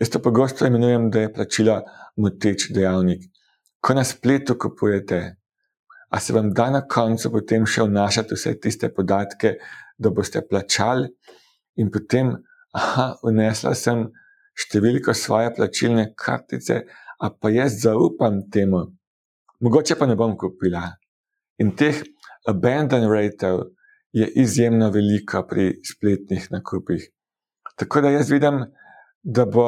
Jaz to pogosto imenujem, da je plačila moteč dejavnik. Ko na spletu kupujete, a se vam da na koncu potem še vnašati vse tiste podatke, da boste plačali, in potem, aha, unesla sem številko svoje plačilne kartice, a pa jaz zaupam temu, mogoče pa ne bom kupila. In teh abandon ratev je izjemno veliko pri spletnih nakupih. Tako da jaz vidim, da bo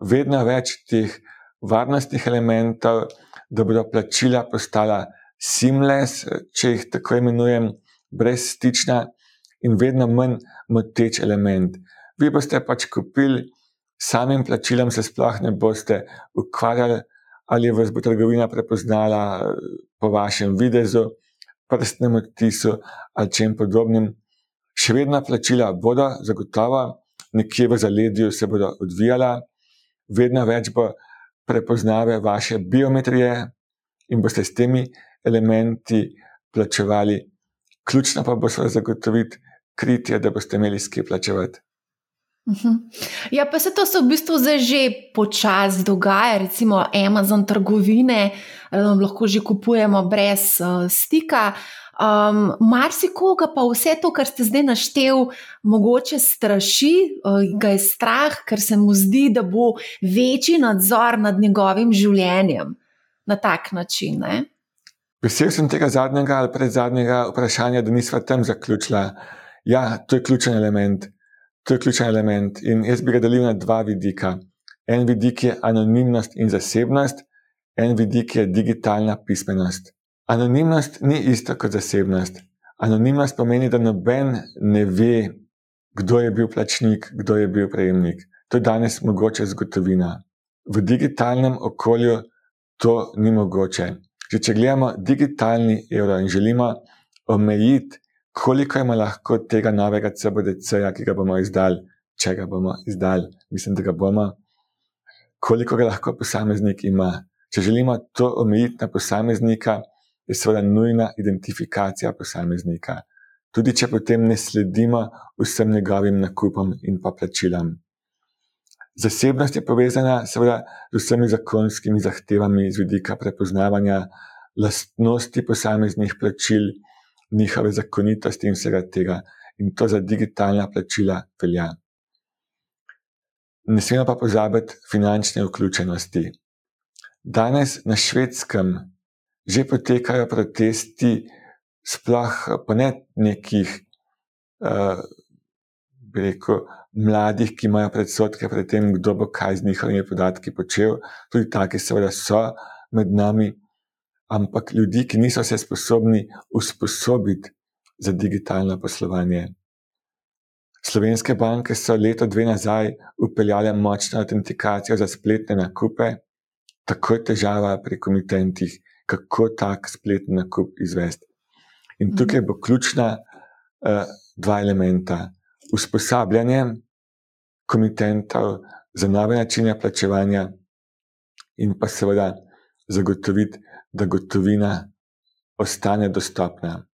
vedno več teh varnostnih elementov, da bodo plačila postala seamless, če jih tako imenujem, brez stična in vedno manj moteč element. Vi boste pač kupili, samim plačilom se sploh ne boste ukvarjali, ali vas bo trgovina prepoznala po vašem videzu, prstnem odtisu ali čem podobnem. Še vedno plačila bodo, zagotovo, nekje v zaledju se bodo odvijala, vedno več bo prepoznave vaše biometrije in boste s temi elementi plačevali. Ključno pa bo se zagotoviti kritje, da boste imeli skip plačevati. Mhm. Ja, pa se to se v bistvu zdaj že počasi dogaja, recimo Amazon trgovine, um, lahko že kupujemo brez uh, stika. Um, Marsikoga pa vse to, kar ste zdaj naštel, mogoče straši, uh, ga je strah, ker se mu zdi, da bo večji nadzor nad njegovim življenjem na tak način. Ne? Vesel sem tega zadnjega ali predzadnjega vprašanja, da nismo tam zaključili. Ja, to je ključen element. To je ključen element. In jaz bi ga delil na dva vidika. En vidik je anonimnost in zasebnost, en vidik je digitalna pismenost. Anonimnost ni isto kot zasebnost. Anonimnost pomeni, da noben ne ve, kdo je bil plačnik, kdo je bil prejemnik. To je danes mogoče zgodovina. V digitalnem okolju to ni mogoče. Že če gledamo digitalni evro in želimo omejiti koliko ima lahko tega novega CBDC-ja, ki ga bomo izdali, če ga bomo izdali, mislim, da ga bomo, koliko ga lahko posameznik ima. Če želimo to omejiti na posameznika, je seveda nujna identifikacija posameznika. Tudi če potem ne sledimo vsem njegovim nakupom in pa plačilam. Zasebnost je povezana seveda z vsemi zakonskimi zahtevami z vidika prepoznavanja lastnosti posameznih plačil njihove zakonitosti in vsega tega. In to za digitalna plačila velja. Ne smemo pa pozabiti finančne vključenosti. Danes na švedskem že potekajo protesti, sploh pa ne nekih, uh, bi rekel, mladih, ki imajo predsotke pred tem, kdo bo kaj z njihovimi podatki počel, tudi taki, seveda, so med nami, ampak ljudi, ki niso se sposobni usposobiti za digitalno poslovanje. Slovenske banke so leto dve nazaj upeljale močno autentikacijo za spletne nakupe, tako je težava pri komitentih, kako tak spletni nakup izvesti. In tukaj bo ključna uh, dva elementa: usposabljanje komitentov za nove načine plačevanja, in pa seveda zagotoviti da gotovina ostane dostopna.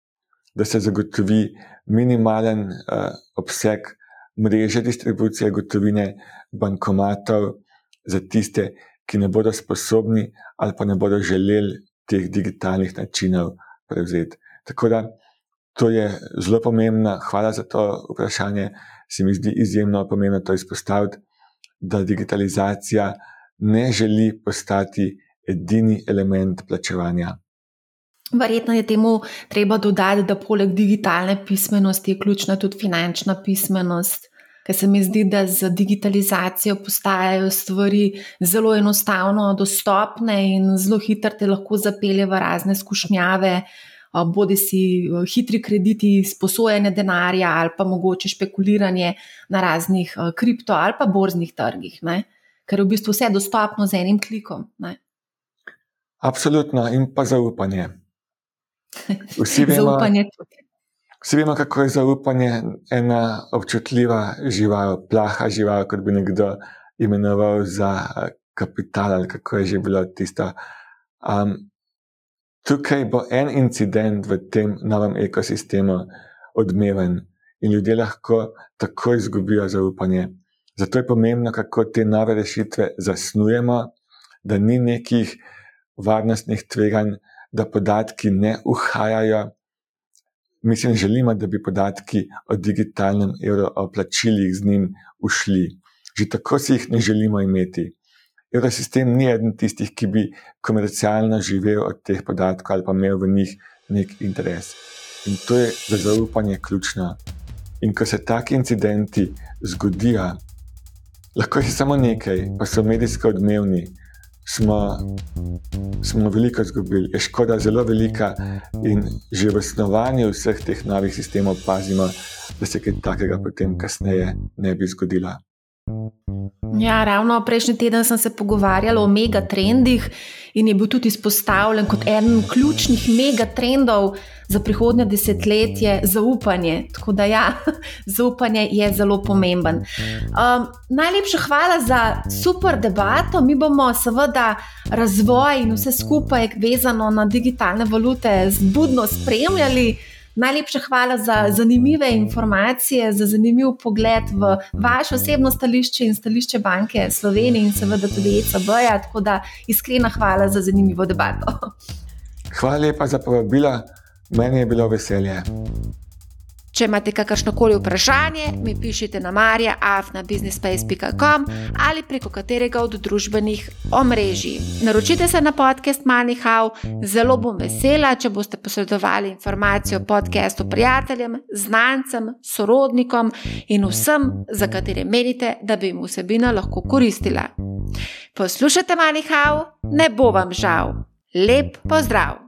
da se zagotovi minimalen uh, obseg mreže distribucije gotovine, bankomatov za tiste, ki ne bodo sposobni ali pa ne bodo želeli teh digitalnih načinov prevzeti. Tako da to je zelo pomembno. Hvala za to vprašanje. Se mi zdi izjemno pomembno to izpostaviti, da digitalizacija ne želi postati edini element plačevanja. Verjetno je temu treba dodati, da poleg digitalne pismenosti je ključna tudi finančna pismenost, ker se mi zdi, da z digitalizacijo postajajo stvari zelo enostavno dostopne in zelo hitro te lahko zapelje v razne skušnjave, bodi si hitri krediti, sposojene denarja ali pa mogoče špekuliranje na raznih kripto ali pa borznih trgih, ne? ker je v bistvu vse dostopno z enim klikom. Ne? Absolutno, in pa zaupanje. Vsi vemo, zaupanje tudi. Vsi vemo, kako je zaupanje ena občutljiva žival, plaha žival, kot bi nekdo imenoval za kapital ali kako je že bilo tisto. Um, tukaj bo en incident v tem novem ekosistemu odmeven in ljudje lahko tako izgubijo zaupanje. Zato je pomembno, kako te nove rešitve zasnujemo, da ni nekih varnostnih tveganj, da podatki ne uhajajo. Mislim, želimo, da bi podatki o digitalnem evro, o plačilih z njim ušli. Že tako si jih ne želimo imeti. Evrosistem ni eden tistih, ki bi komercialno živel od teh podatkov ali pa imel v njih nek interes. In to je za zaupanje ključno. In ko se taki incidenti zgodijo, lahko je samo nekaj, pa so medijsko odmevni smo, smo veliko izgubili, je škoda zelo velika, in že v snovanju vseh teh novih sistemov pazimo, da se kaj takega potem kasneje ne bi zgodilo. Ja, ravno prejšnji teden sem se pogovarjala o megatrendih in je bil tudi izpostavljen kot eden ključnih megatrendov za prihodnje desetletje zaupanje. Tako da, ja, zaupanje je zelo pomemben. Um, najlepša hvala za super debato. Mi bomo seveda razvoj in vse skupaj vezano na digitalne valute zbudno spremljali. Najlepša hvala za zanimive informacije, za zanimiv pogled v vaše osebno stališče in stališče banke Slovenije in seveda tudi ECB-ja. Tako da iskrena hvala za zanimivo debato. Hvala lepa za povabilo, meni je bilo veselje. Če imate kakršno koli vprašanje, mi pišite na marja.afnabusinessspace.com ali preko katerega od družbenih omrežij. Naročite se na podcast MoneyHow, zelo bom vesela, če boste posredovali informacijo o podkastu prijateljem, znancem, sorodnikom in vsem, za katere menite, da bi jim vsebina lahko koristila. Poslušajte MoneyHow, ne bo vam žal. Lep pozdrav!